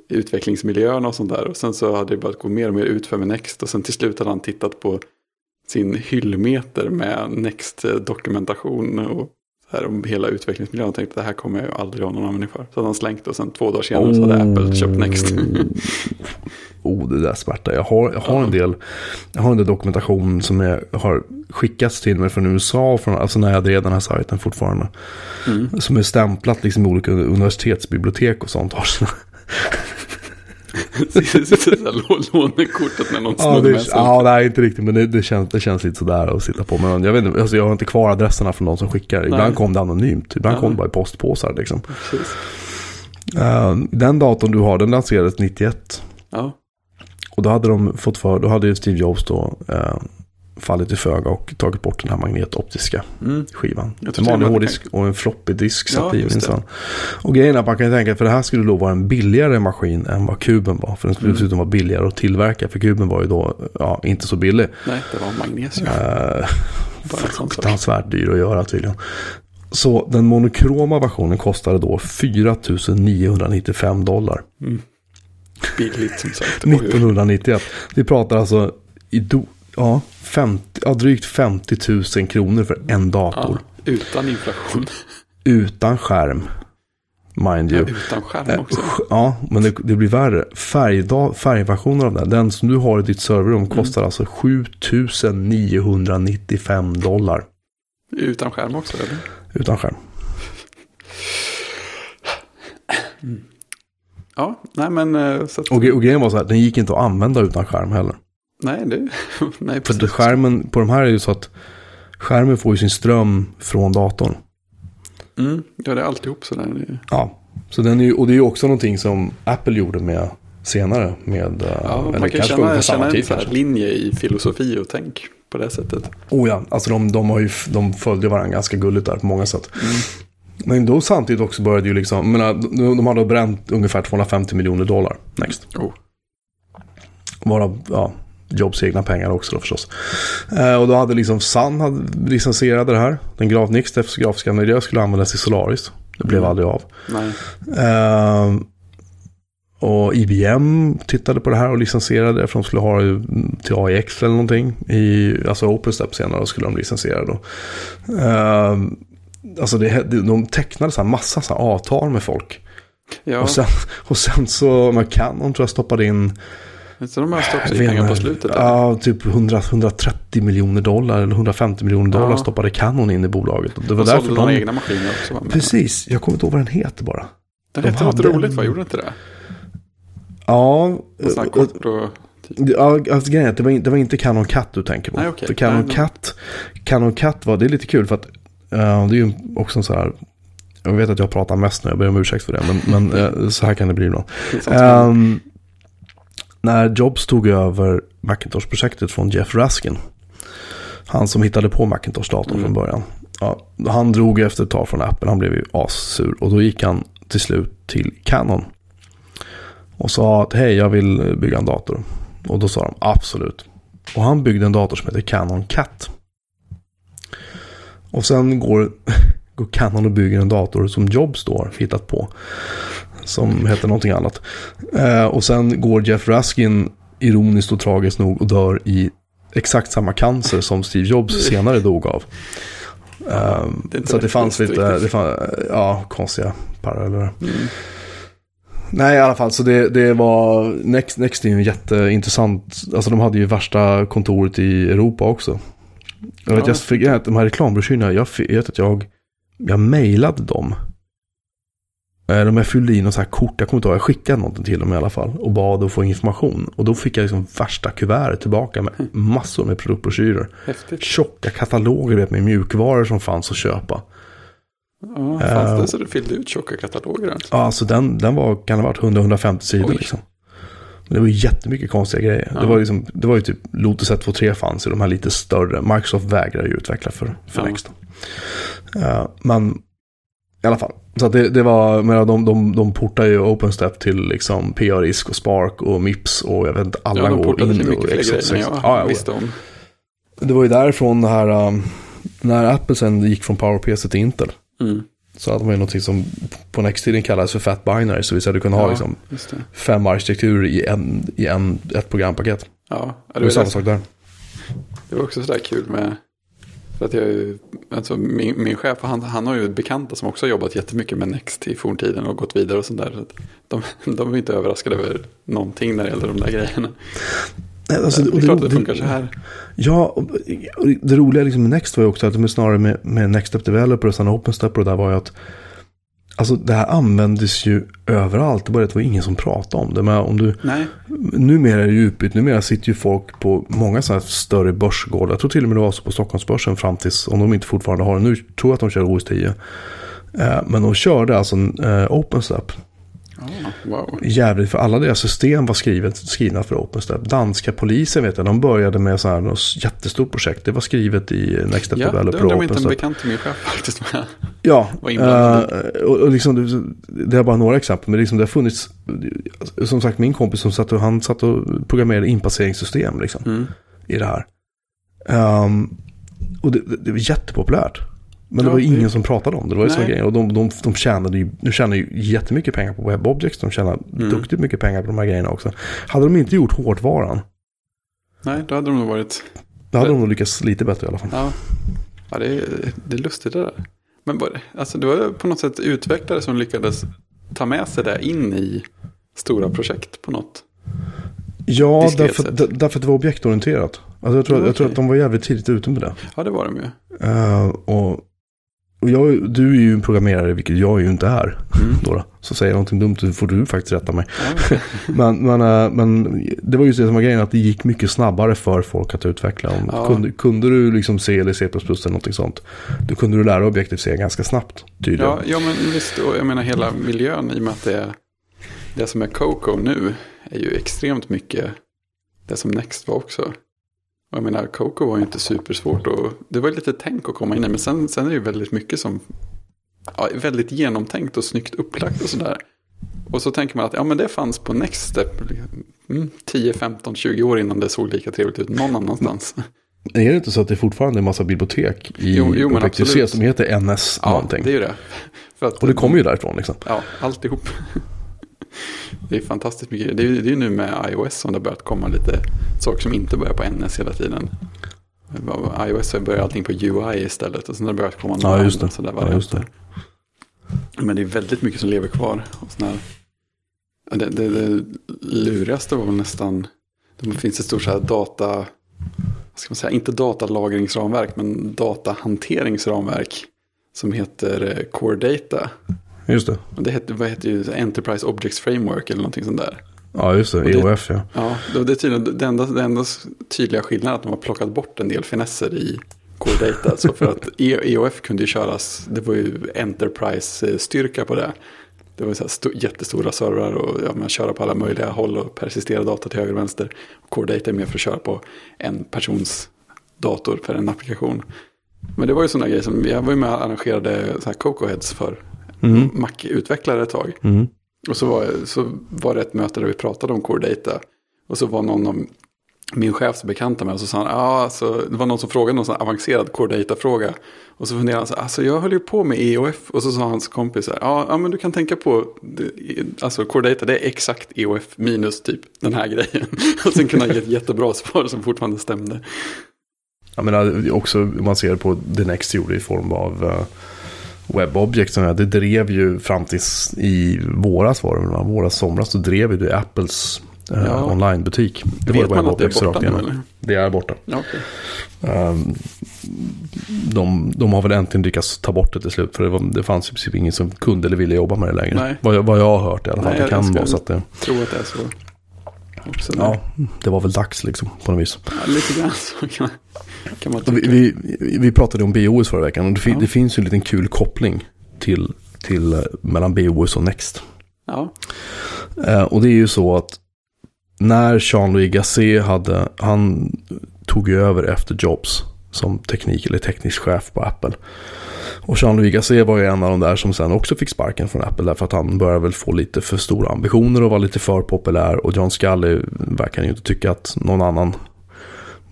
utvecklingsmiljöerna och sånt där. Och sen så hade det börjat gå mer och mer ut för med Next. Och sen till slut hade han tittat på sin hyllmeter med Next-dokumentation och så här om hela utvecklingsmiljön. Och tänkte det här kommer jag aldrig ha någon användning för. Så hade han slängt det och sen två dagar senare så hade Apple köpt Next. Oh, det där smärtar. Jag har, jag har en del, jag har en del dokumentation som jag har skickats till mig från USA, från, alltså när jag drev den här sajten fortfarande. Mm. Som är stämplat liksom i olika universitetsbibliotek och sånt. Har sina, Lånekortet när någon ja, snodde med sig. ja, nej, inte riktigt, men det, det, känns, det känns lite sådär att sitta på. Men jag, vet inte, alltså, jag har inte kvar adresserna från de som skickar. Ibland Nej. kom det anonymt, ibland Ja. kom det bara i postpåsar. Liksom. Precis. Eh, den datorn du har, den lanserades 91. Ja, Och då hade de fått för, då hade ju Steve Jobs då eh, fallit i föga och tagit bort den här magnetoptiska mm. skivan. En vanlig hårddisk och en floppy disk satt Ja, i minsann. Och grejen är att man kan tänka, för det här skulle då vara en billigare maskin än vad kuben var. För den skulle Mm. dessutom vara billigare att tillverka. För kuben var ju då, ja, inte så billig. nej, det var magnesium. Sak. fruktansvärt dyr att göra tydligen. Så den monokroma versionen kostade då 4 995 dollar. Mm. Billigt som sagt. Oj, oj. 1991. Vi pratar alltså i do, ja, 50, ja, drygt 50 000 kronor för en dator. Ja, utan inflation. Utan skärm. Mind Ja, you. utan skärm Eh, också. Ja, men det, det blir värre. Färgda, färgversionen av den, den som du har i ditt serverrum Mm. kostar alltså 7 995 dollar. Utan skärm också eller? Utan skärm. Ja, nej men eh, så att, Och, och grejen var så här, den gick inte att använda utan skärm heller. Nej, det, nej För precis. det, skärmen på de här är ju så att skärmen får ju sin ström från datorn. Mm, ja, det är alltihop sådär. Ja, så den är ju, och det är ju också någonting som Apple gjorde med senare. Med, eh, Ja, eller man kan kanske känna, känna en tid kanske. linje i filosofi och tänk på det sättet. Oh ja, alltså de, de, har ju, de följde varandra ganska gulligt där på många sätt. Mm. Men då samtidigt också började ju liksom, menar, de, de hade bränt ungefär 250 miljoner dollar next. Oh. Varav, ja, Jobs egna pengar också då förstås. Eh, och då hade liksom Sun hade licensierade det här. Den graf, Nixtefs grafiska miljö skulle användas i Solaris. Det blev Mm. aldrig av. Eh, Och IBM tittade på det här och licensierade det för de skulle ha det till AIX eller någonting. I, alltså OpenStep senare skulle de licensiera då. Uh, alltså det, de tecknade så här massa så här avtal med folk. Ja. Och, sen, och sen så, med Canon tror jag stoppade in så de öste också pengar på slutet? Ja, typ 100, 130 miljoner dollar eller 150 miljoner dollar ja. stoppade Canon in i bolaget. Det var och därför de... egna maskiner också. Precis, jag kommer inte ihåg vad den heter bara. Den de hette något roligt, vad gjorde den inte det? Ja. Och och... Ja, alltså, grejen det var, det var inte Canon Cat du tänker på. Nej, okay. För Canon Nej, Cat, Canon Cat var, det är lite kul för att uh, det är ju också en så här, jag vet att jag pratar mest nu, jag ber om ursäkt för det, men, men uh, så här kan det bli ibland. Um, när Jobs tog över Macintosh-projektet från Jeff Raskin, han som hittade på Macintosh-datorn mm. från början. Ja, han drog efter ett tag från Apple, han blev ju assur och då gick han till slut till Canon. Och sa att hej, jag vill bygga en dator. Och då sa de absolut. Och han byggde en dator som heter Canon Cat. Och sen går, går Canon och bygger en dator som Jobs då har hittat på. Som heter någonting annat. Eh, och sen går Jeff Raskin ironiskt och tragiskt nog och dör i exakt samma cancer som Steve Jobs senare dog av. Ja, um, så det fanns lite, det fann, ja, konstiga paralleller. Mm. Nej, i alla fall, så det, det var, Next, Next är ju jätteintressant, alltså de hade ju värsta kontoret i Europa också. Jag vet, ja. jag fick, de här reklambroschyrerna, jag vet att jag, jag mejlade dem. Eh, de jag fyllde in och så här kort, jag kommer inte ihåg, jag skickade någonting till dem i alla fall. Och bad att få information. Och då fick jag liksom värsta kuvertet tillbaka med massor med produktbroschyrer. Häftigt. Tjocka kataloger vet, med mjukvaror som fanns att köpa. Ja, fanns det så du fyllde ut tjocka kataloger? Alltså. Ja, alltså den, den var, kan ha varit 100-150 sidor liksom. det var ju jättemycket konstiga grejer. Ja. Det, var liksom, det var ju typ Lotus 123 fanns i de här lite större. Microsoft vägrar ju utveckla för, för ja. Next. Uh, men i alla fall. Så det, det var, men de, de, de portar ju OpenStep till liksom PA-risk och Spark och Mips och jag vet inte, alla ja, går in och X86. Ja, ja, visste om. Det var ju därifrån det här, um, när Apple sen gick från PowerPC till Intel. Mm. Så hade man ju någonting som på Next-tiden kallades för Fat Binary. Så vi hade kunnat ha liksom fem arkitekturer i, en, i en, ett programpaket. Ja, det var samma sak där. Det var också sådär kul med för att jag, alltså min, min chef, han, han har ju bekanta som också har jobbat jättemycket med Next i forntiden och gått vidare och sånt där. Så de, de är inte överraskade över någonting när det gäller de där grejerna. Alltså, det är klart att det funkar så här. Ja, och det roliga liksom med Next var ju också att de snarare med, med Next Step Developer och sen OpenStep och det där var ju att Alltså det här användes ju överallt. Det bara det var ingen som pratade om det. Men om du, Nej. Numera är det ju utbytt. Numera sitter ju folk på många sådana här större börsgårdar. Jag tror till och med det var så på Stockholmsbörsen fram tills, om de inte fortfarande har det nu, tror jag att de kör OS 10. Eh, men de körde alltså en eh, OpenStep. Wow. Jävligt, för alla deras system var skrivet, skrivna för OpenStep. Danska polisen vet jag, de började med så här, något jättestort projekt. Det var skrivet i Next Step ja, Developer OpenStep. Ja, det var inte en bekant till min chef faktiskt. Ja, uh, och, och liksom, det är bara några exempel. Men liksom, det har funnits, som sagt min kompis som satt och, han satt och programmerade inpasseringssystem liksom, mm. i det här. Um, och det, det, det var jättepopulärt. Men det var ingen det... som pratade om det. Det var ju. Och de, de, de tjänade ju, de tjänade ju jättemycket pengar på WebObjects. De tjänade mm. duktigt mycket pengar på de här grejerna också. Hade de inte gjort hårdvaran. Nej, då hade de nog varit... Då hade de nog lyckats lite bättre i alla fall. Ja, ja det, är, det är lustigt det där. Men bara, alltså det var på något sätt utvecklare som lyckades ta med sig det in i stora projekt på något. Ja, därför, därför att det var objektorienterat. Alltså jag, tror, okay. jag tror att de var jävligt tidigt ute med det. Ja, det var de ju. Uh, och och jag, du är ju en programmerare, vilket jag ju inte är. Mm. Då. Så säger jag någonting dumt så får du faktiskt rätta mig. Mm. men, men, äh, men det var just det som var grejen, att det gick mycket snabbare för folk att utveckla. Om, ja. kunde, kunde du liksom C eller C++ eller någonting sånt, då kunde du lära objektiv C ganska snabbt. Tydligen. Ja, ja, men visst, och jag menar hela miljön i och med att det, det som är Coco nu är ju extremt mycket det som Next var också. Jag menar, Coco var ju inte supersvårt och det var lite tänk att komma in i. Men sen, sen är det ju väldigt mycket som ja, väldigt genomtänkt och snyggt upplagt och sådär. Och så tänker man att ja, men det fanns på Next Step mm, 10, 15, 20 år innan det såg lika trevligt ut någon annanstans. Är det inte så att det fortfarande är en massa bibliotek i jo, jo, Objective-C som heter NS ja, någonting? det är ju det. Att, och det kommer ju därifrån liksom. Ja, alltihop. Det är fantastiskt mycket. Det är, ju nu med iOS som det har börjat komma lite saker som inte börjar på NS hela tiden. iOS har börjat allting på UI istället och sen har det börjat komma Ja, just det. sådär Ja, just det. Men det är väldigt mycket som lever kvar. Och Ja, det, det, det lurigaste var nästan, det finns ett stort så här data, ska man säga, inte datalagringsramverk men datahanteringsramverk som heter eh, Core Data. Just det. Det heter, vad heter ju Enterprise Objects Framework eller någonting sånt där. Ja, just det. EOF ja. Ja, det, det tydligen, det enda, det enda tydliga skillnaden är att de har plockat bort en del finesser i Core Data. Så för att E- EOF kunde ju köras, det var ju Enterprise-styrka på det. Det var så sto, jättestora servrar och ja, man köra på alla möjliga håll och persistera data till höger och vänster. Core Data är mer för att köra på en persons dator för en applikation. Men det var ju sådana grejer som, jag var ju med och arrangerade så här Coco Heads för Mm. Mac-utvecklare ett tag. Mm. Och så var, så var det ett möte där vi pratade om Core Data. Och så var någon av min chefs bekanta med och så sa han, ja, alltså, det var någon som frågade någon sån avancerad Core Data-fråga. Och så funderade han så alltså jag höll ju på med EOF. Och så sa hans kompis ja, ja men du kan tänka på, alltså Core Data det är exakt EOF minus typ den här grejen. Och sen kunde han ge ett jättebra svar som fortfarande stämde. Jag menar också man ser på det Next gjorde i form av webbobjekt. som Det drev ju fram tills i våras var det, våras somras, så drev ju det Apples uh, Ja. onlinebutik. Det Vet man att det är borta nu eller? Det är borta. Ja, okej. Ehm, de, de har väl äntligen lyckats ta bort det till slut. För det, var, det fanns i princip ingen som kunde eller ville jobba med det längre. Nej. Vad, jag, vad jag har hört i alla fall. Nej, det jag kan vara så att det, tror att det är så. Ja, det var väl dags liksom på något vis. Ja, lite grann så kan Vi, vi, vi pratade om BOS förra veckan och det, Ja. det finns ju en liten kul koppling till, till eh, mellan BOS och Next. Ja, Eh, och det är ju så att när Jean-Louis Gasset hade, han tog ju över efter Jobs som teknik eller teknisk chef på Apple. Och Jean-Louis Gasset var ju en av de där som sen också fick sparken från Apple därför att han började väl få lite för stora ambitioner och var lite för populär. Och John Scully verkar ju inte tycka att någon annan,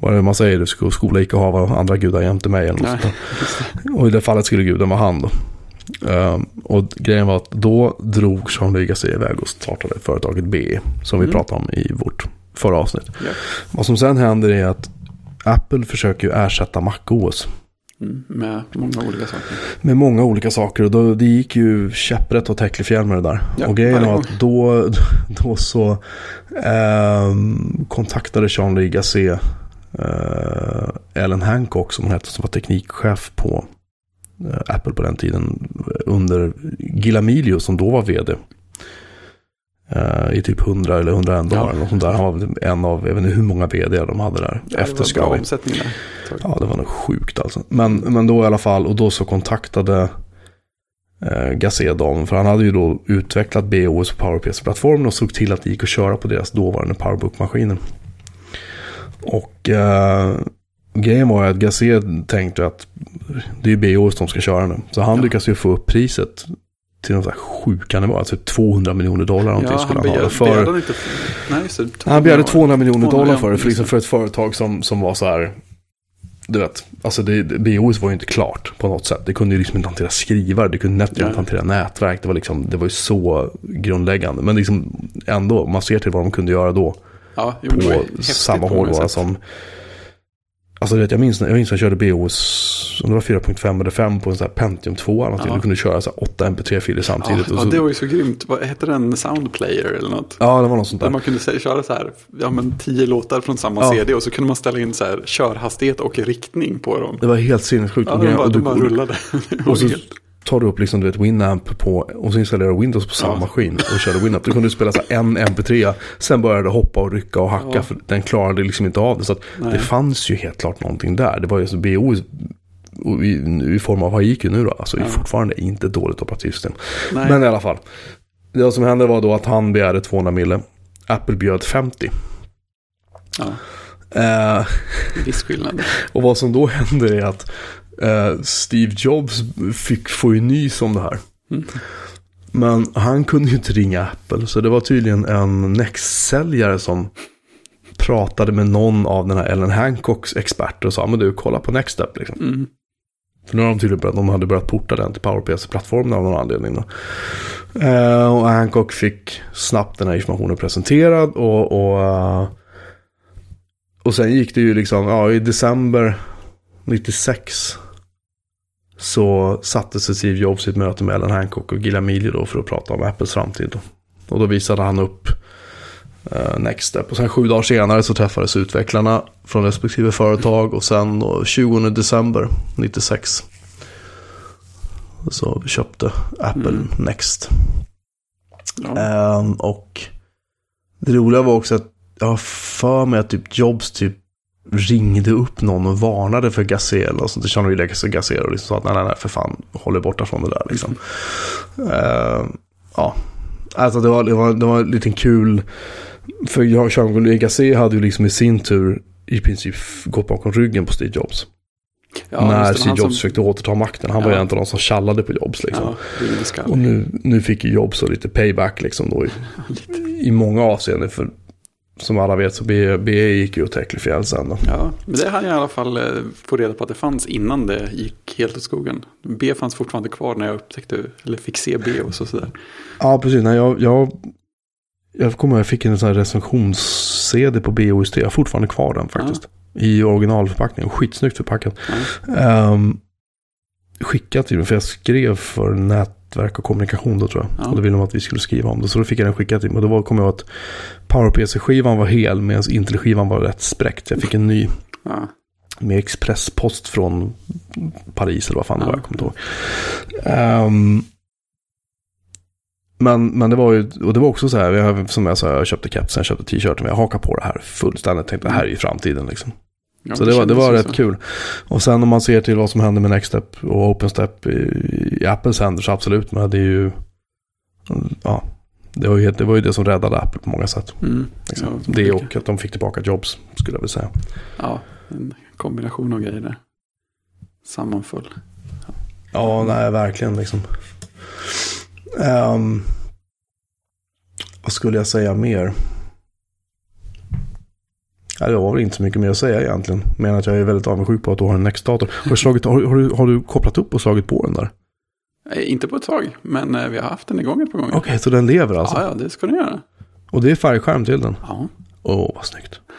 vad är det man säger, du ska skola icke hava andra gudar jämte mig eller något. Och i det fallet skulle guden vara han då. Ehm, och grejen var att då drog Jean-Louis Gasset iväg och startade företaget BE. Som vi Mm. pratade om i vårt förra avsnitt. Ja. Vad som sen händer är att Apple försöker ju ersätta MacOS. mm, med många olika saker. Med många olika saker. Och då, det gick ju käpprätt och täcklig med det där. Ja, och grejen var att då, då så ehm, kontaktade Gasset eh, Ellen Hancock som hon hette som var teknikchef på eh, Apple på den tiden. Under Gilamilio som då var vd. eh, I typ 100 eller 101 dagar. Ja. sånt där. Han var väl en av, jag vet inte hur många vd de hade där. Ja, efter det var bra omsättning där. Ja, det var nog sjukt alltså. Men, men då i alla fall, och då så kontaktade eh, Gasset dem. För han hade ju då utvecklat BOS på PowerPC-plattformen och såg till att det gick att köra på deras dåvarande Powerbook-maskiner. Och eh, grejen var ju att Gasset tänkte att det är BOS de ska köra nu. Så han Ja. lyckas ju få upp priset till någon sån här sjuka nivå. Alltså 200 miljoner dollar någonting Ja, skulle han han ha. För, begärde han inte... Nej, det. han begärde 200 miljoner 200 dollar för det, för, liksom det. för ett företag som, som var så här. Du vet, alltså det, BOS var ju inte klart på något sätt. Det kunde ju liksom inte hantera skrivare, det kunde inte hantera nätverk. Det var, liksom, det var ju så grundläggande. Men liksom ändå, man ser till vad de kunde göra då. Ja, jo, På samma hårdvara som... Alltså vet, jag minns, jag minns när jag körde BOS, om det var 4.5 eller 5 på en sån här Pentium 2 eller någonting. Ja. Du kunde köra så här 8 MP3-filer samtidigt. Ja, och ja, så, det var ju så grymt. Vad hette den? Soundplayer eller något? ja, det var något sånt Där där. man kunde köra så här, ja men tio låtar från samma Ja. CD och så kunde man ställa in så här körhastighet och riktning på dem. Det var helt sinnessjukt. Ja, de bara, och de du- bara rullade. Och så tar du upp liksom, du vet, Winamp på, och så installerar du Windows på samma Ja. maskin och kör Winamp. Du kunde spela så en MP3, sen började det hoppa och rycka och hacka Ja. för den klarade liksom inte av det. Så det fanns ju helt klart någonting där. Det var ju så BO i, i form av Haiku nu då. Alltså Ja. fortfarande inte ett dåligt operativsystem. Nej. Men i alla fall. Det som hände var då att han begärde 200 mille. Apple bjöd 50. Ja, Eh, viss skillnad. och vad som då hände är att eh, Steve Jobs fick få ju nys om det här. Mm. Men han kunde ju inte ringa Apple. Så det var tydligen en Next-säljare som pratade med någon av den här Ellen Hancocks experter och sa men du kolla på Next Step liksom. Mm. För nu har de tydligen börjat, de hade börjat porta den till PowerPC-plattformen av någon anledning. Då. Eh, och Hancock fick snabbt den här informationen presenterad och, och, eh, och sen gick det ju liksom, ja i december 96 så satte sig Steve Jobs i ett möte med Ellen Hancock och Gil Amelia då för att prata om Apples framtid. Då. Och då visade han upp uh, Next Step. Och sen sju dagar senare så träffades utvecklarna från respektive företag och sen då 20 december 96 så köpte Apple mm. Next. Ja. Um, och det roliga var också att jag har för mig att typ Jobs typ ringde upp någon och varnade för Gazelle och sånt. Det kände ju Gazelle och liksom sa att nej, nej, nej, för fan, håller borta från det där liksom. Uh, ja, alltså det var, det var, det var en liten kul, för Jean-Claude Gazelle hade ju liksom i sin tur i princip gått bakom ryggen på Steve Jobs. Ja, när Steve Jobs som... försökte återta makten. Han ja. var ju en av de som tjallade på Jobs. Liksom. Ja, och nu, nu fick ju Jobs så lite payback liksom då i, i många avseenden. För som alla vet så BE, BE gick ju åt Äckelfjäll sen då. Ja, men det hann jag i alla fall eh, få reda på att det fanns innan det gick helt åt skogen. B fanns fortfarande kvar när jag upptäckte, eller fick se B och så sådär. Ja, precis. Nej, jag, jag, jag kommer ihåg jag fick en sån här recensions-CD på BOST. Jag har fortfarande kvar den faktiskt. Ja. I originalförpackning. Skitsnyggt förpackat. Ja. Um, skickat till mig, för jag skrev för nätverk och kommunikation då tror jag. Ja. Och då ville de att vi skulle skriva om det. Så då fick jag den skickad till mig. Och då kom jag att PowerPC-skivan var hel medan Intel-skivan var rätt spräckt. Jag fick en ny. Ja. Med expresspost från Paris eller vad fan det var. Jag kommer inte ihåg. Um, men, men det var ju, och det var också så här, jag, som jag sa, jag köpte kepsen, jag köpte t-shirten, jag hakade på det här fullständigt. Tänkte det här är ju framtiden liksom. Ja, så det, var, det var rätt så. kul. Och sen om man ser till vad som händer med Nextstep och OpenStep i, i Apples händer så absolut. Men det är ju, ja, det var ju det, var ju det som räddade Apple på många sätt. Mm. Liksom. Ja, det och att de fick tillbaka jobs skulle jag vilja säga. Ja, en kombination av grejer där. Sammanföll. Ja, ja nej, verkligen liksom. Um, vad skulle jag säga mer? Ja, det var väl inte så mycket mer att säga egentligen. Men att jag är väldigt avundsjuk på att du har en Next-dator. Har, du slagit, har, har, du, har du kopplat upp och slagit på den där? Eh, inte på ett tag, men eh, vi har haft den igång ett par gånger. Okej, okay, så den lever alltså? Ja, ja, det ska den göra. Och det är färgskärm till den? Ja. Åh, oh, vad snyggt.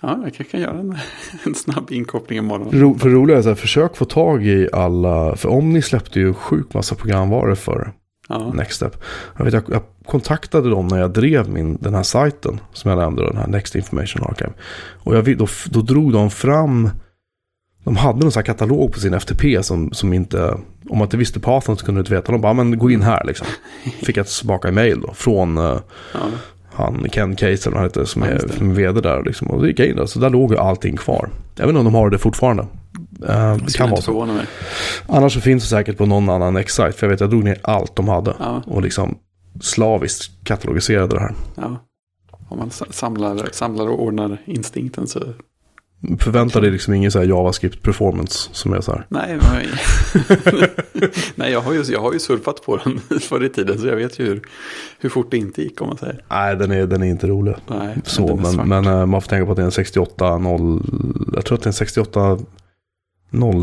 Ja, jag kanske kan göra en, en snabb inkoppling imorgon. Ro, för roligt är så här, försök få tag i alla, för om ni släppte ju sjukt massa programvaror för ja. Next Step. Jag, vet, jag, jag, kontaktade dem när jag drev min, den här sajten som jag nämnde, den här Next Information Archive. Och jag, då, då drog de fram de hade någon sån här katalog på sin FTP som, som inte, om man inte visste pathen så kunde du inte veta. De bara, men gå in här liksom. Fick jag tillbaka e mail då från uh, ja. han Ken Case eller vad han heter som, är, som är vd där. Liksom. Och då gick jag in där, så där låg ju allting kvar. Jag vet inte om de har det fortfarande. Uh, det kan vara så. Annars så finns det säkert på någon annan X-site. För jag vet, jag drog ner allt de hade. Ja. Och liksom slaviskt katalogiserade det här. Ja. Om man samlar, samlar och ordnar instinkten så Förvänta dig liksom ingen så här JavaScript performance som är så här. Nej, nej jag, har ju, jag har ju surfat på den förr i tiden så jag vet ju hur, hur fort det inte gick om man säger. Nej, den är, den är inte rolig. Nej, så, men, men, men, eh, man får tänka på att det är en 68 0, jag tror att det är en 68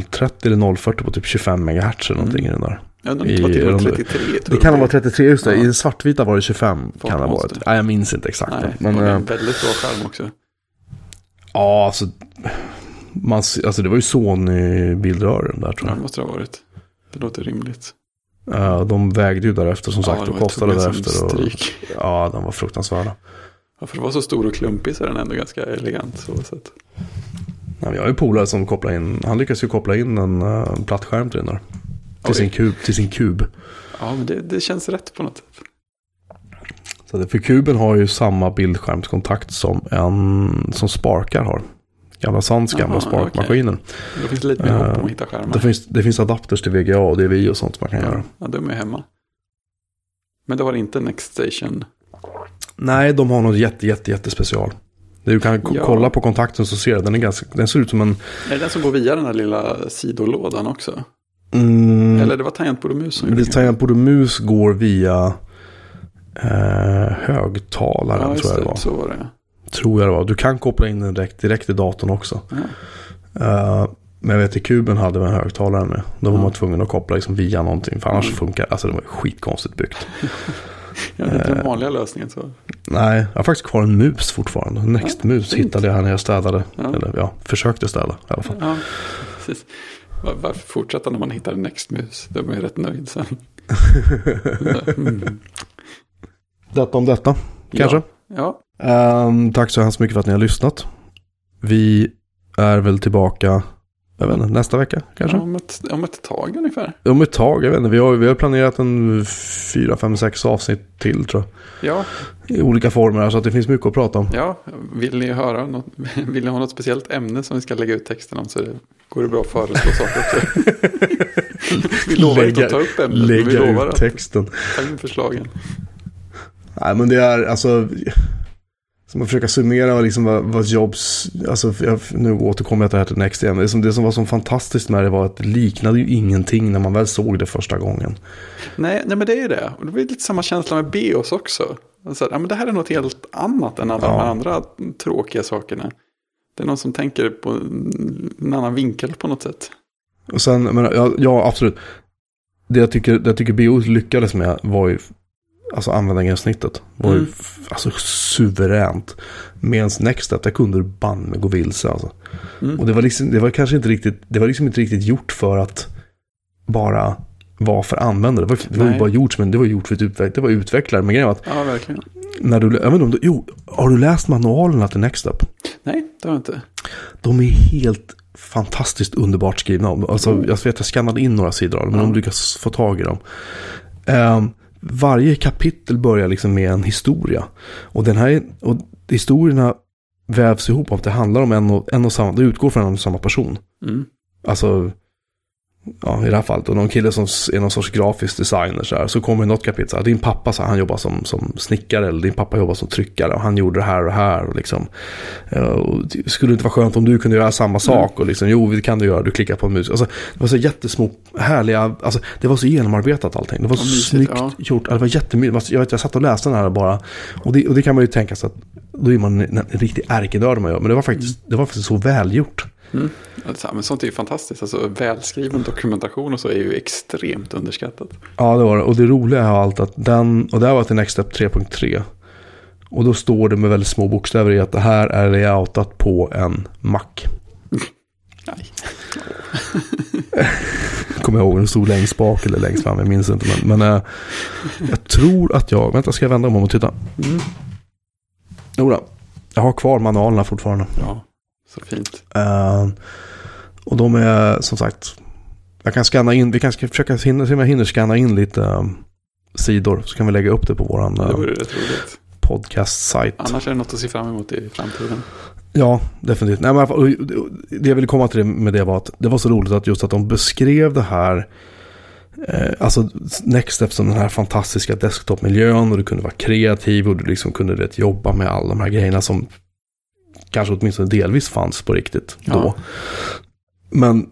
030 eller 040 på typ 25 MHz eller någonting mm. i den där. Ja, den I, var till 33 tror Det kan ha varit 33, just det. Ja. I den svartvita var det 25. Folk kan det ha varit. Nej, jag minns inte exakt. Nej, men, det var en väldigt bra skärm också. Ja, alltså, man, alltså det var ju Sony-bildrören där tror jag. Det måste det ha varit. Det låter rimligt. Uh, de vägde ju därefter som ja, sagt och kostade därefter. Och, ja, de var fruktansvärda. Ja, för det var så stor och klumpig så är den ändå ganska elegant. Så sätt. Ja, jag har ju polare som kopplar in, han lyckas ju koppla in en uh, plattskärm till den där. Till, sin kub, till sin kub. Ja, men det, det känns rätt på något sätt. Så för kuben har ju samma bildskärmskontakt som en som Sparkar har. Gamla Sans gamla Sparkmaskiner. Okay. Då finns det lite mer hopp om att hitta skärmar. Det finns, det finns adapters till VGA och DVI och sånt man kan ja. göra. Ja, de är hemma. Men det har inte Next Station? Nej, de har något jätte, jätte, jätte special. Du kan ja. kolla på kontakten så ser du, den, är ganska, den ser ut som en... Är det den som går via den här lilla sidolådan också? Mm. Eller det var tangentbord och mus som Tangentbord och mus går via eh, högtalaren ja, tror jag det var. Så var det. Tror jag det var. Du kan koppla in den direkt, direkt i datorn också. Ja. Uh, Men jag vet i kuben hade vi en högtalare med. Då var Ja. man tvungen att koppla liksom via någonting. För annars Mm. funkar Alltså det var skitkonstigt byggt. Ja, det är Eh. den vanliga lösningen så. Nej, jag har faktiskt kvar en mus fortfarande. Next-mus fint. hittade jag här när jag städade. Ja. Eller ja, försökte städa i alla fall. Ja, precis. Var- Varför fortsätta när man hittar en Next-mus? Då är man ju rätt nöjd sen. Mm. Detta om detta, kanske. Ja, Ehm, tack så hemskt mycket för att ni har lyssnat. Vi är väl tillbaka, jag vet inte, nästa vecka kanske? ja om, ett, om ett tag ungefär. Om ett tag, jag vet inte. Vi har, vi har planerat en fyra, fem, sex avsnitt till tror jag. Ja, I olika former, så att det finns mycket att prata om. ja, vill ni höra något, vill ni ha något speciellt ämne som vi ska lägga ut texten om så det, går det bra att föreslå saker också. vi lovar inte att ta upp ämnet, men vi lägga lovar ut texten. ta in förslagen. Nej, men det är alltså... Som att försöka summera liksom vad, vad Jobs, alltså jag, nu återkommer jag till det här till Next igen. Det som, det som var så fantastiskt med det var att det liknade ju ingenting när man väl såg det första gången. Nej, nej, men det är ju det. Och det var lite samma känsla med Bios också. Alltså, ja, men det här är något helt annat än alla Ja. de här andra tråkiga sakerna. Det är någon som tänker på en annan vinkel på något sätt. Och sen, men, ja, ja absolut. Det jag tycker, det jag tycker BO lyckades med var ju, alltså användargränssnittet. Var ju Mm. alltså suveränt. Medan Nextstep, där kunde du banne med gå vilse alltså. Mm. Och det var liksom, det var kanske inte riktigt, det var liksom inte riktigt gjort för att bara vara för användare. Det var, det var bara gjort, men det var gjort för ett utveck, det var utvecklare. Men grejen var att, Ja, verkligen. När du, jag vet inte jo, har du läst manualerna till Nextstep? Nej, det har jag inte. De är helt fantastiskt underbart skrivna. Alltså, jag vet att jag skannade in några sidor av dem, men Ja. de lyckas få tag i dem. Ehm, varje kapitel börjar liksom med en historia. Och den här och historierna vävs ihop av att det handlar om en och, en och samma, det utgår från en och samma person. Mm. Alltså, ja, i det här fallet, och någon kille som är någon sorts grafisk designer så här, så kommer det något kapitel, så här, din pappa så här, han jobbar som, som snickare, eller din pappa jobbar som tryckare, och han gjorde det här och det här, och liksom, eh, och det skulle inte vara skönt om du kunde göra samma sak, och liksom, jo, det kan du göra, du klickar på en mus. Alltså, det var så jättesmå, härliga, alltså, det var så genomarbetat allting, det var så mysigt, snyggt ja. gjort, Ja, det var jättemysigt, jag, vet, jag satt och läste den här bara, och det, och det kan man ju tänka sig att, då är man en, en riktig ärkenörd man gör, men det var faktiskt, det var faktiskt så välgjort. Mm. Alltså, men sånt är ju fantastiskt. Alltså, välskriven dokumentation och så är ju extremt underskattat. Ja, det var det. Och det roliga är allt att den, och det här var till Next Step 3.3. Och då står det med väldigt små bokstäver i att det här är layoutat på en Mac. Nej. Kommer jag ihåg, den stod längst bak eller längst fram, jag minns inte. Men, men eh, jag tror att jag, vänta ska jag vända om och titta. Mm. Jodå, jag har kvar manualerna fortfarande. Ja, så fint. Eh, och de är som sagt, jag kan scanna in, vi kan ska försöka se om jag hinner scanna in lite eh, sidor. Så kan vi lägga upp det på våran det uh, roligt. podcast-sajt. Annars är det något att se fram emot i framtiden. Ja, definitivt. Nej, men, det jag ville komma till med det var att det var så roligt att just att de beskrev det här eh, Alltså Next Step som den här fantastiska desktopmiljön och du kunde vara kreativ och du liksom kunde vet, jobba med alla de här grejerna som kanske åtminstone delvis fanns på riktigt då. Ja. Men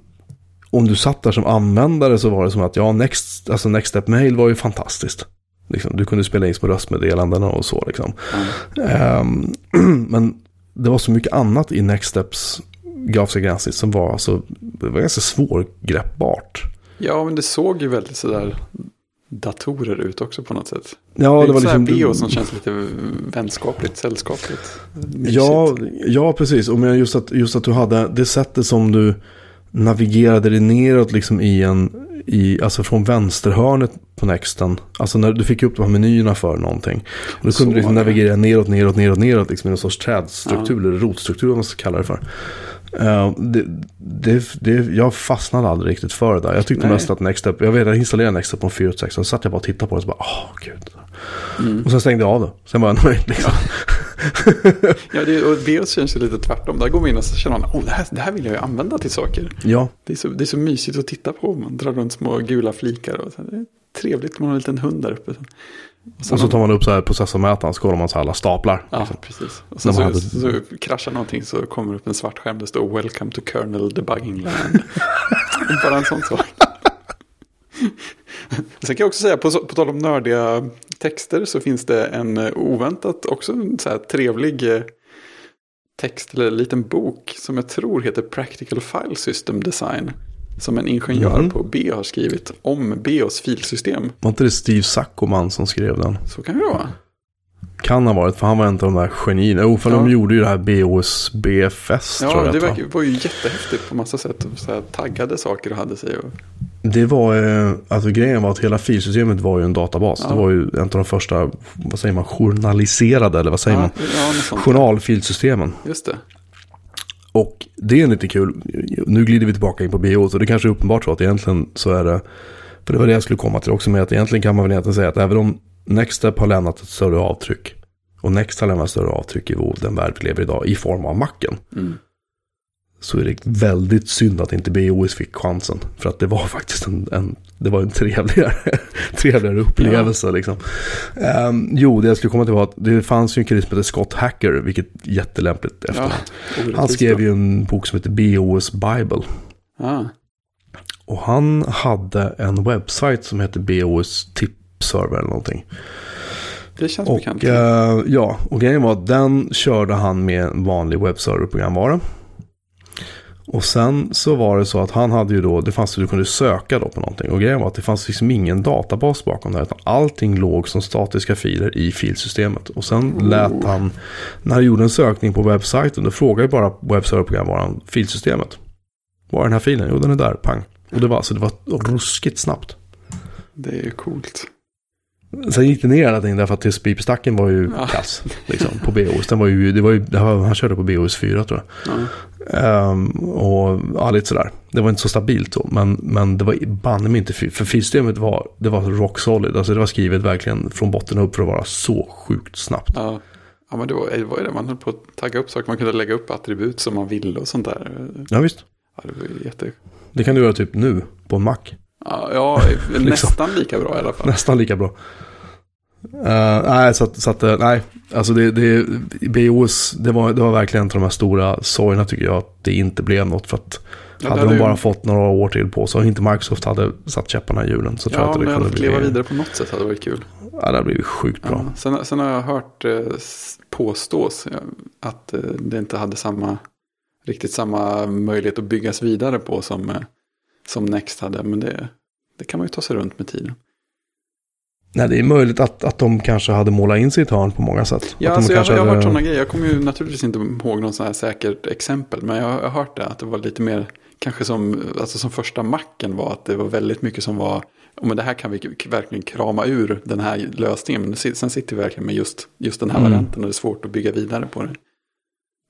om du satt där som användare så var det som att ja, Next, alltså Next Step Mail var ju fantastiskt. Liksom, du kunde spela in små röstmeddelanden och så liksom. Ja. Ehm, men det var så mycket annat i Next Steps grafiska gränssnitt som var, alltså, det var ganska svårgreppbart. ja, men det såg ju väldigt sådär datorer ut också på något sätt. Ja, det det var liksom... bio som känns lite vänskapligt, sällskapligt. mysigt. Ja, ja, precis. Och men just att, just att du hade det sättet som du navigerade dig neråt liksom i en, i, alltså från vänsterhörnet på Nexten. Alltså när du fick upp de här menyerna för någonting. Och då kunde du liksom navigera neråt, neråt, neråt, neråt. Liksom i någon sorts trädstruktur eller rotstruktur vad man ska kalla det för. Eh, det, det, det, jag fastnade aldrig riktigt för det där. Jag tyckte Nej. mest att Nextstep, jag vet jag installerade Nextstep på en 486 och så satt jag bara och tittade på det och så bara, åh gud. Mm. Och sen stängde jag av det. Sen var jag nöjd liksom. Ja, det, och Bios känns ju lite tvärtom. Där går man in och så känner man, oh, det, här, det här vill jag ju använda till saker. Ja, Det är, så, det är så mysigt att titta på. Man drar runt små gula flikar. Och så. Det är trevligt, man har en liten hund där uppe. Och så tar man upp så här processormätaren så kollar man så här alla staplar. Ja, liksom. precis. Och sen så, hade- så, kraschar någonting så kommer det upp en svart skärm. Det står Welcome to Kernel Debugging Land. Bara en sån sak. Sen kan jag också säga, på, på tal om nördiga texter så finns det en eh, oväntat också så trevlig eh, text eller en liten bok som jag tror heter Practical File System Design. Som en ingenjör Mhm. på B har skrivit om BOS filsystem. Var inte det Steve Saccoman som skrev den? Så kan det vara. Kan ha varit, för han var en av de där genierna. Jo, för Ja. de gjorde ju det här BOS BFS tror Ja, jag det va? verkar, var ju jättehäftigt på massa sätt. Så här, taggade saker och hade sig. Och, Det var, eh, alltså grejen var att hela filsystemet var ju en databas. Ja. Det var ju en av de första, vad säger man, journaliserade, eller vad säger ja, man? ja. Journalfilsystemen. Just det. Och det är lite kul. Nu glider vi tillbaka in på bio, så det kanske är uppenbart så att egentligen så är det, för det var det jag skulle komma till också med, att egentligen kan man väl egentligen säga att även om Nextstep har lämnat ett större avtryck, och Next har lämnat ett större avtryck i den värld vi lever i idag, i form av macken, Mm så är det väldigt synd att inte BOS fick chansen. För att det var faktiskt en, en, det var en trevligare, trevligare upplevelse. Liksom. Ehm, jo, det jag skulle komma till var att det fanns ju en kille som hette Scott Hacker, vilket är jättelämpligt efter. Ja, Han skrev ju en bok som heter BOS Bible. Ja, Och han hade en webbsajt som hette BOS Tip Server eller någonting. det känns Och, bekant. eh, ja, och grejen var att den körde han med en vanlig webbserverprogramvara. Och sen så var det så att han hade ju då, det fanns du kunde söka då på någonting. Och grejen var att det fanns liksom ingen databas bakom det här. Utan allting låg som statiska filer i filsystemet. Och sen lät han, när han gjorde en sökning på webbsajten, då frågade ju bara webbserverprogramvaran filsystemet. Var är den här filen? Jo, den är där, pang. Och det var, så det var ruskigt snabbt. Det är ju coolt. Sen gick det ner tiden därför att TCP-stacken var ju Ja. kass. Liksom, på BOS. Den var ju, det var ju, det var, han körde på BOS 4 tror jag. Ja. Ehm, och ja, lite sådär. Det var inte så stabilt då. Men, men det var banne mig inte, för filsystemet var, det var rock solid. Alltså det var skrivet verkligen från botten upp för att vara så sjukt snabbt. Ja. ja, men det var, det var ju det. Man höll på att tagga upp saker. Man kunde lägga upp attribut som man ville och sånt där. Ja visst. Ja, det var jätte... Det kan du göra typ nu på en Mac. Ja, ja nästan lika bra i alla fall. Nästan lika bra. Eh, nej, så att, så att eh, nej. Alltså det, det, BOS, det var, det var verkligen en av de här stora sorgerna tycker jag. Att det inte blev något för att Ja, hade de bara ju- fått några år till på sig och inte Microsoft hade satt käpparna i hjulen så tror jag Ja, att men det kunde bli... leva vidare på något sätt hade varit kul. Ja, det hade blivit sjukt bra. Ja. Sen, sen har jag hört eh, påstås att eh, det inte hade samma, riktigt samma möjlighet att byggas vidare på som, eh, som Next hade. Men det, det kan man ju ta sig runt med tiden. Nej, det är möjligt att, att de kanske hade målat in ett hörn på många sätt. Ja, alltså jag, jag har hade- hört sådana grejer. Jag kommer ju naturligtvis inte ihåg någon sån här säkert exempel. Men jag har hört det, att det var lite mer, kanske som, alltså som första macken var, att det var väldigt mycket som var, oh, men det här kan vi verkligen krama ur den här lösningen. Men sen sitter vi verkligen med just, just den här Mm. varianten och det är svårt att bygga vidare på det.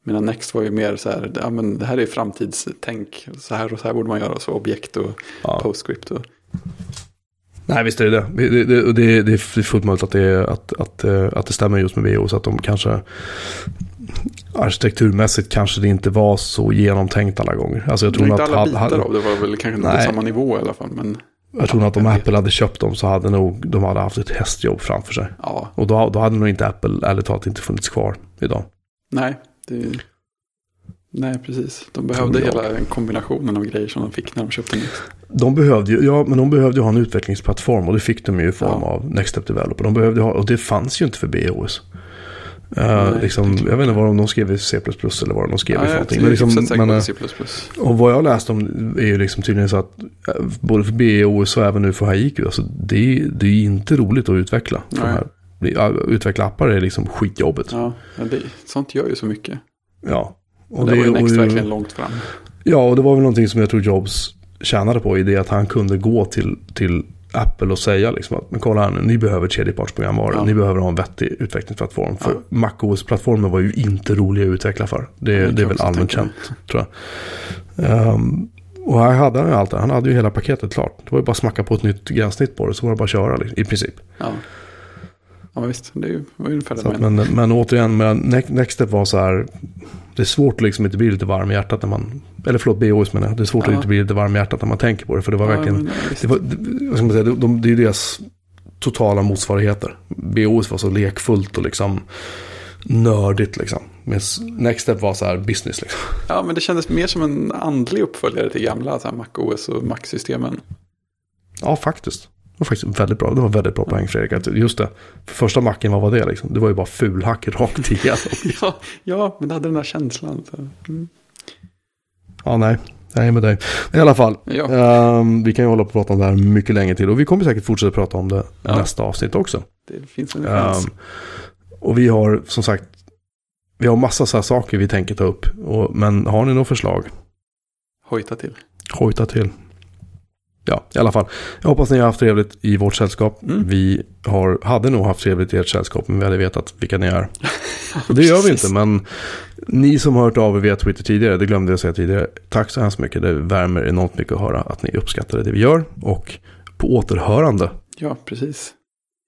Medan Next var ju mer så här, ja men det här är framtidstänk, så här och så här borde man göra, så objekt och Ja. postscript. Och, Nej, visst är det det. Det, det, det, det, är fullt möjligt att det, att, att, eh, att det stämmer just med VO. Så att de kanske arkitekturmässigt kanske det inte var så genomtänkt alla gånger. Alltså jag tror inte att, alla bitar hade, av det var väl kanske inte på samma nivå i alla fall. Men jag tror att om. Apple hade köpt dem så hade nog de hade haft ett hästjobb framför sig. ja, Och då, då hade nog inte Apple ärligt talat inte funnits kvar idag. Nej, det... Nej, precis. De behövde hela kombinationen av grejer som de fick när de köpte Next. De behövde ju, ja, men de behövde ju ha en utvecklingsplattform och det fick de ju i form Ja. av Next Step Developer. De behövde ha, och det fanns ju inte för BOS. Uh, Nej, liksom, jag vet inte vad de, de skrev i C++ eller vad de skrev i för någonting. Men liksom, hyfsat säker men, på eh, C++. och vad jag läst om är ju liksom tydligen så att eh, både för BOS och även nu för Haiku, alltså det, är- det är inte roligt att utveckla. Här, ja, utveckla appar är liksom skitjobbigt. Ja. Ja, men det, sånt gör ju så mycket. Och Och det var ju och Next det- verkligen långt fram. Ja, och det var väl någonting som jag tror Jobs tjänade på i det att han kunde gå till, till Apple och säga liksom att men kolla här nu, ni behöver tredjepartsprogramvara, Ja. ni behöver ha en vettig utvecklingsplattform. För Ja. MacOS-plattformen var ju inte rolig att utveckla för. Det, det det är väl allmänt känt, tror jag. Ehm, och här hade han ju allt det, han hade ju hela paketet klart. Det var ju bara att smacka på ett nytt gränssnitt på det, så var det bara att köra liksom, i princip. Ja. Ja, visst. Det är ju- ungefär det att, men, men återigen, men var så här. Det är svårt att liksom inte bli lite varm i hjärtat när man, eller förlåt BOS menar jag, det är svårt att Ja. inte bli lite varm i hjärtat när man tänker på det. För det var Ja, verkligen, visst. det, var, det, ska säga, de, de, det är ju deras totala motsvarigheter. BOS var så lekfullt och liksom nördigt liksom. Men Nextstep var så här business liksom. Ja, men det kändes mer som en andlig uppföljare till gamla så här Mac OS och Mac-systemen. Ja, faktiskt. Det var faktiskt väldigt bra. Det var väldigt bra poäng Fredrik. Att Just det. För första macken, vad var det liksom? Det var ju bara fulhack rakt igenom. ja, ja, men det hade den där känslan. Mm. ja, nej. Nej, med dig. I alla fall. Ja. ehm, vi kan ju hålla på och prata om det här mycket länge till. Och vi kommer säkert fortsätta prata om det Ja. nästa avsnitt också. Det finns en chans. Ehm, och vi har som sagt. Vi har massa så här saker vi tänker ta upp. Och, men har ni några förslag? Hojta till. Hojta till. Ja, i alla fall. Jag hoppas ni har haft trevligt i vårt sällskap. Mm. Vi har, hade nog haft trevligt i ert sällskap, men vi hade vetat vilka ni är. Det gör vi inte, men ni som har hört av er via Twitter tidigare, det glömde jag säga tidigare. Tack så hemskt mycket. Det värmer enormt mycket att höra att ni uppskattar det vi gör. Och på återhörande. Ja, precis.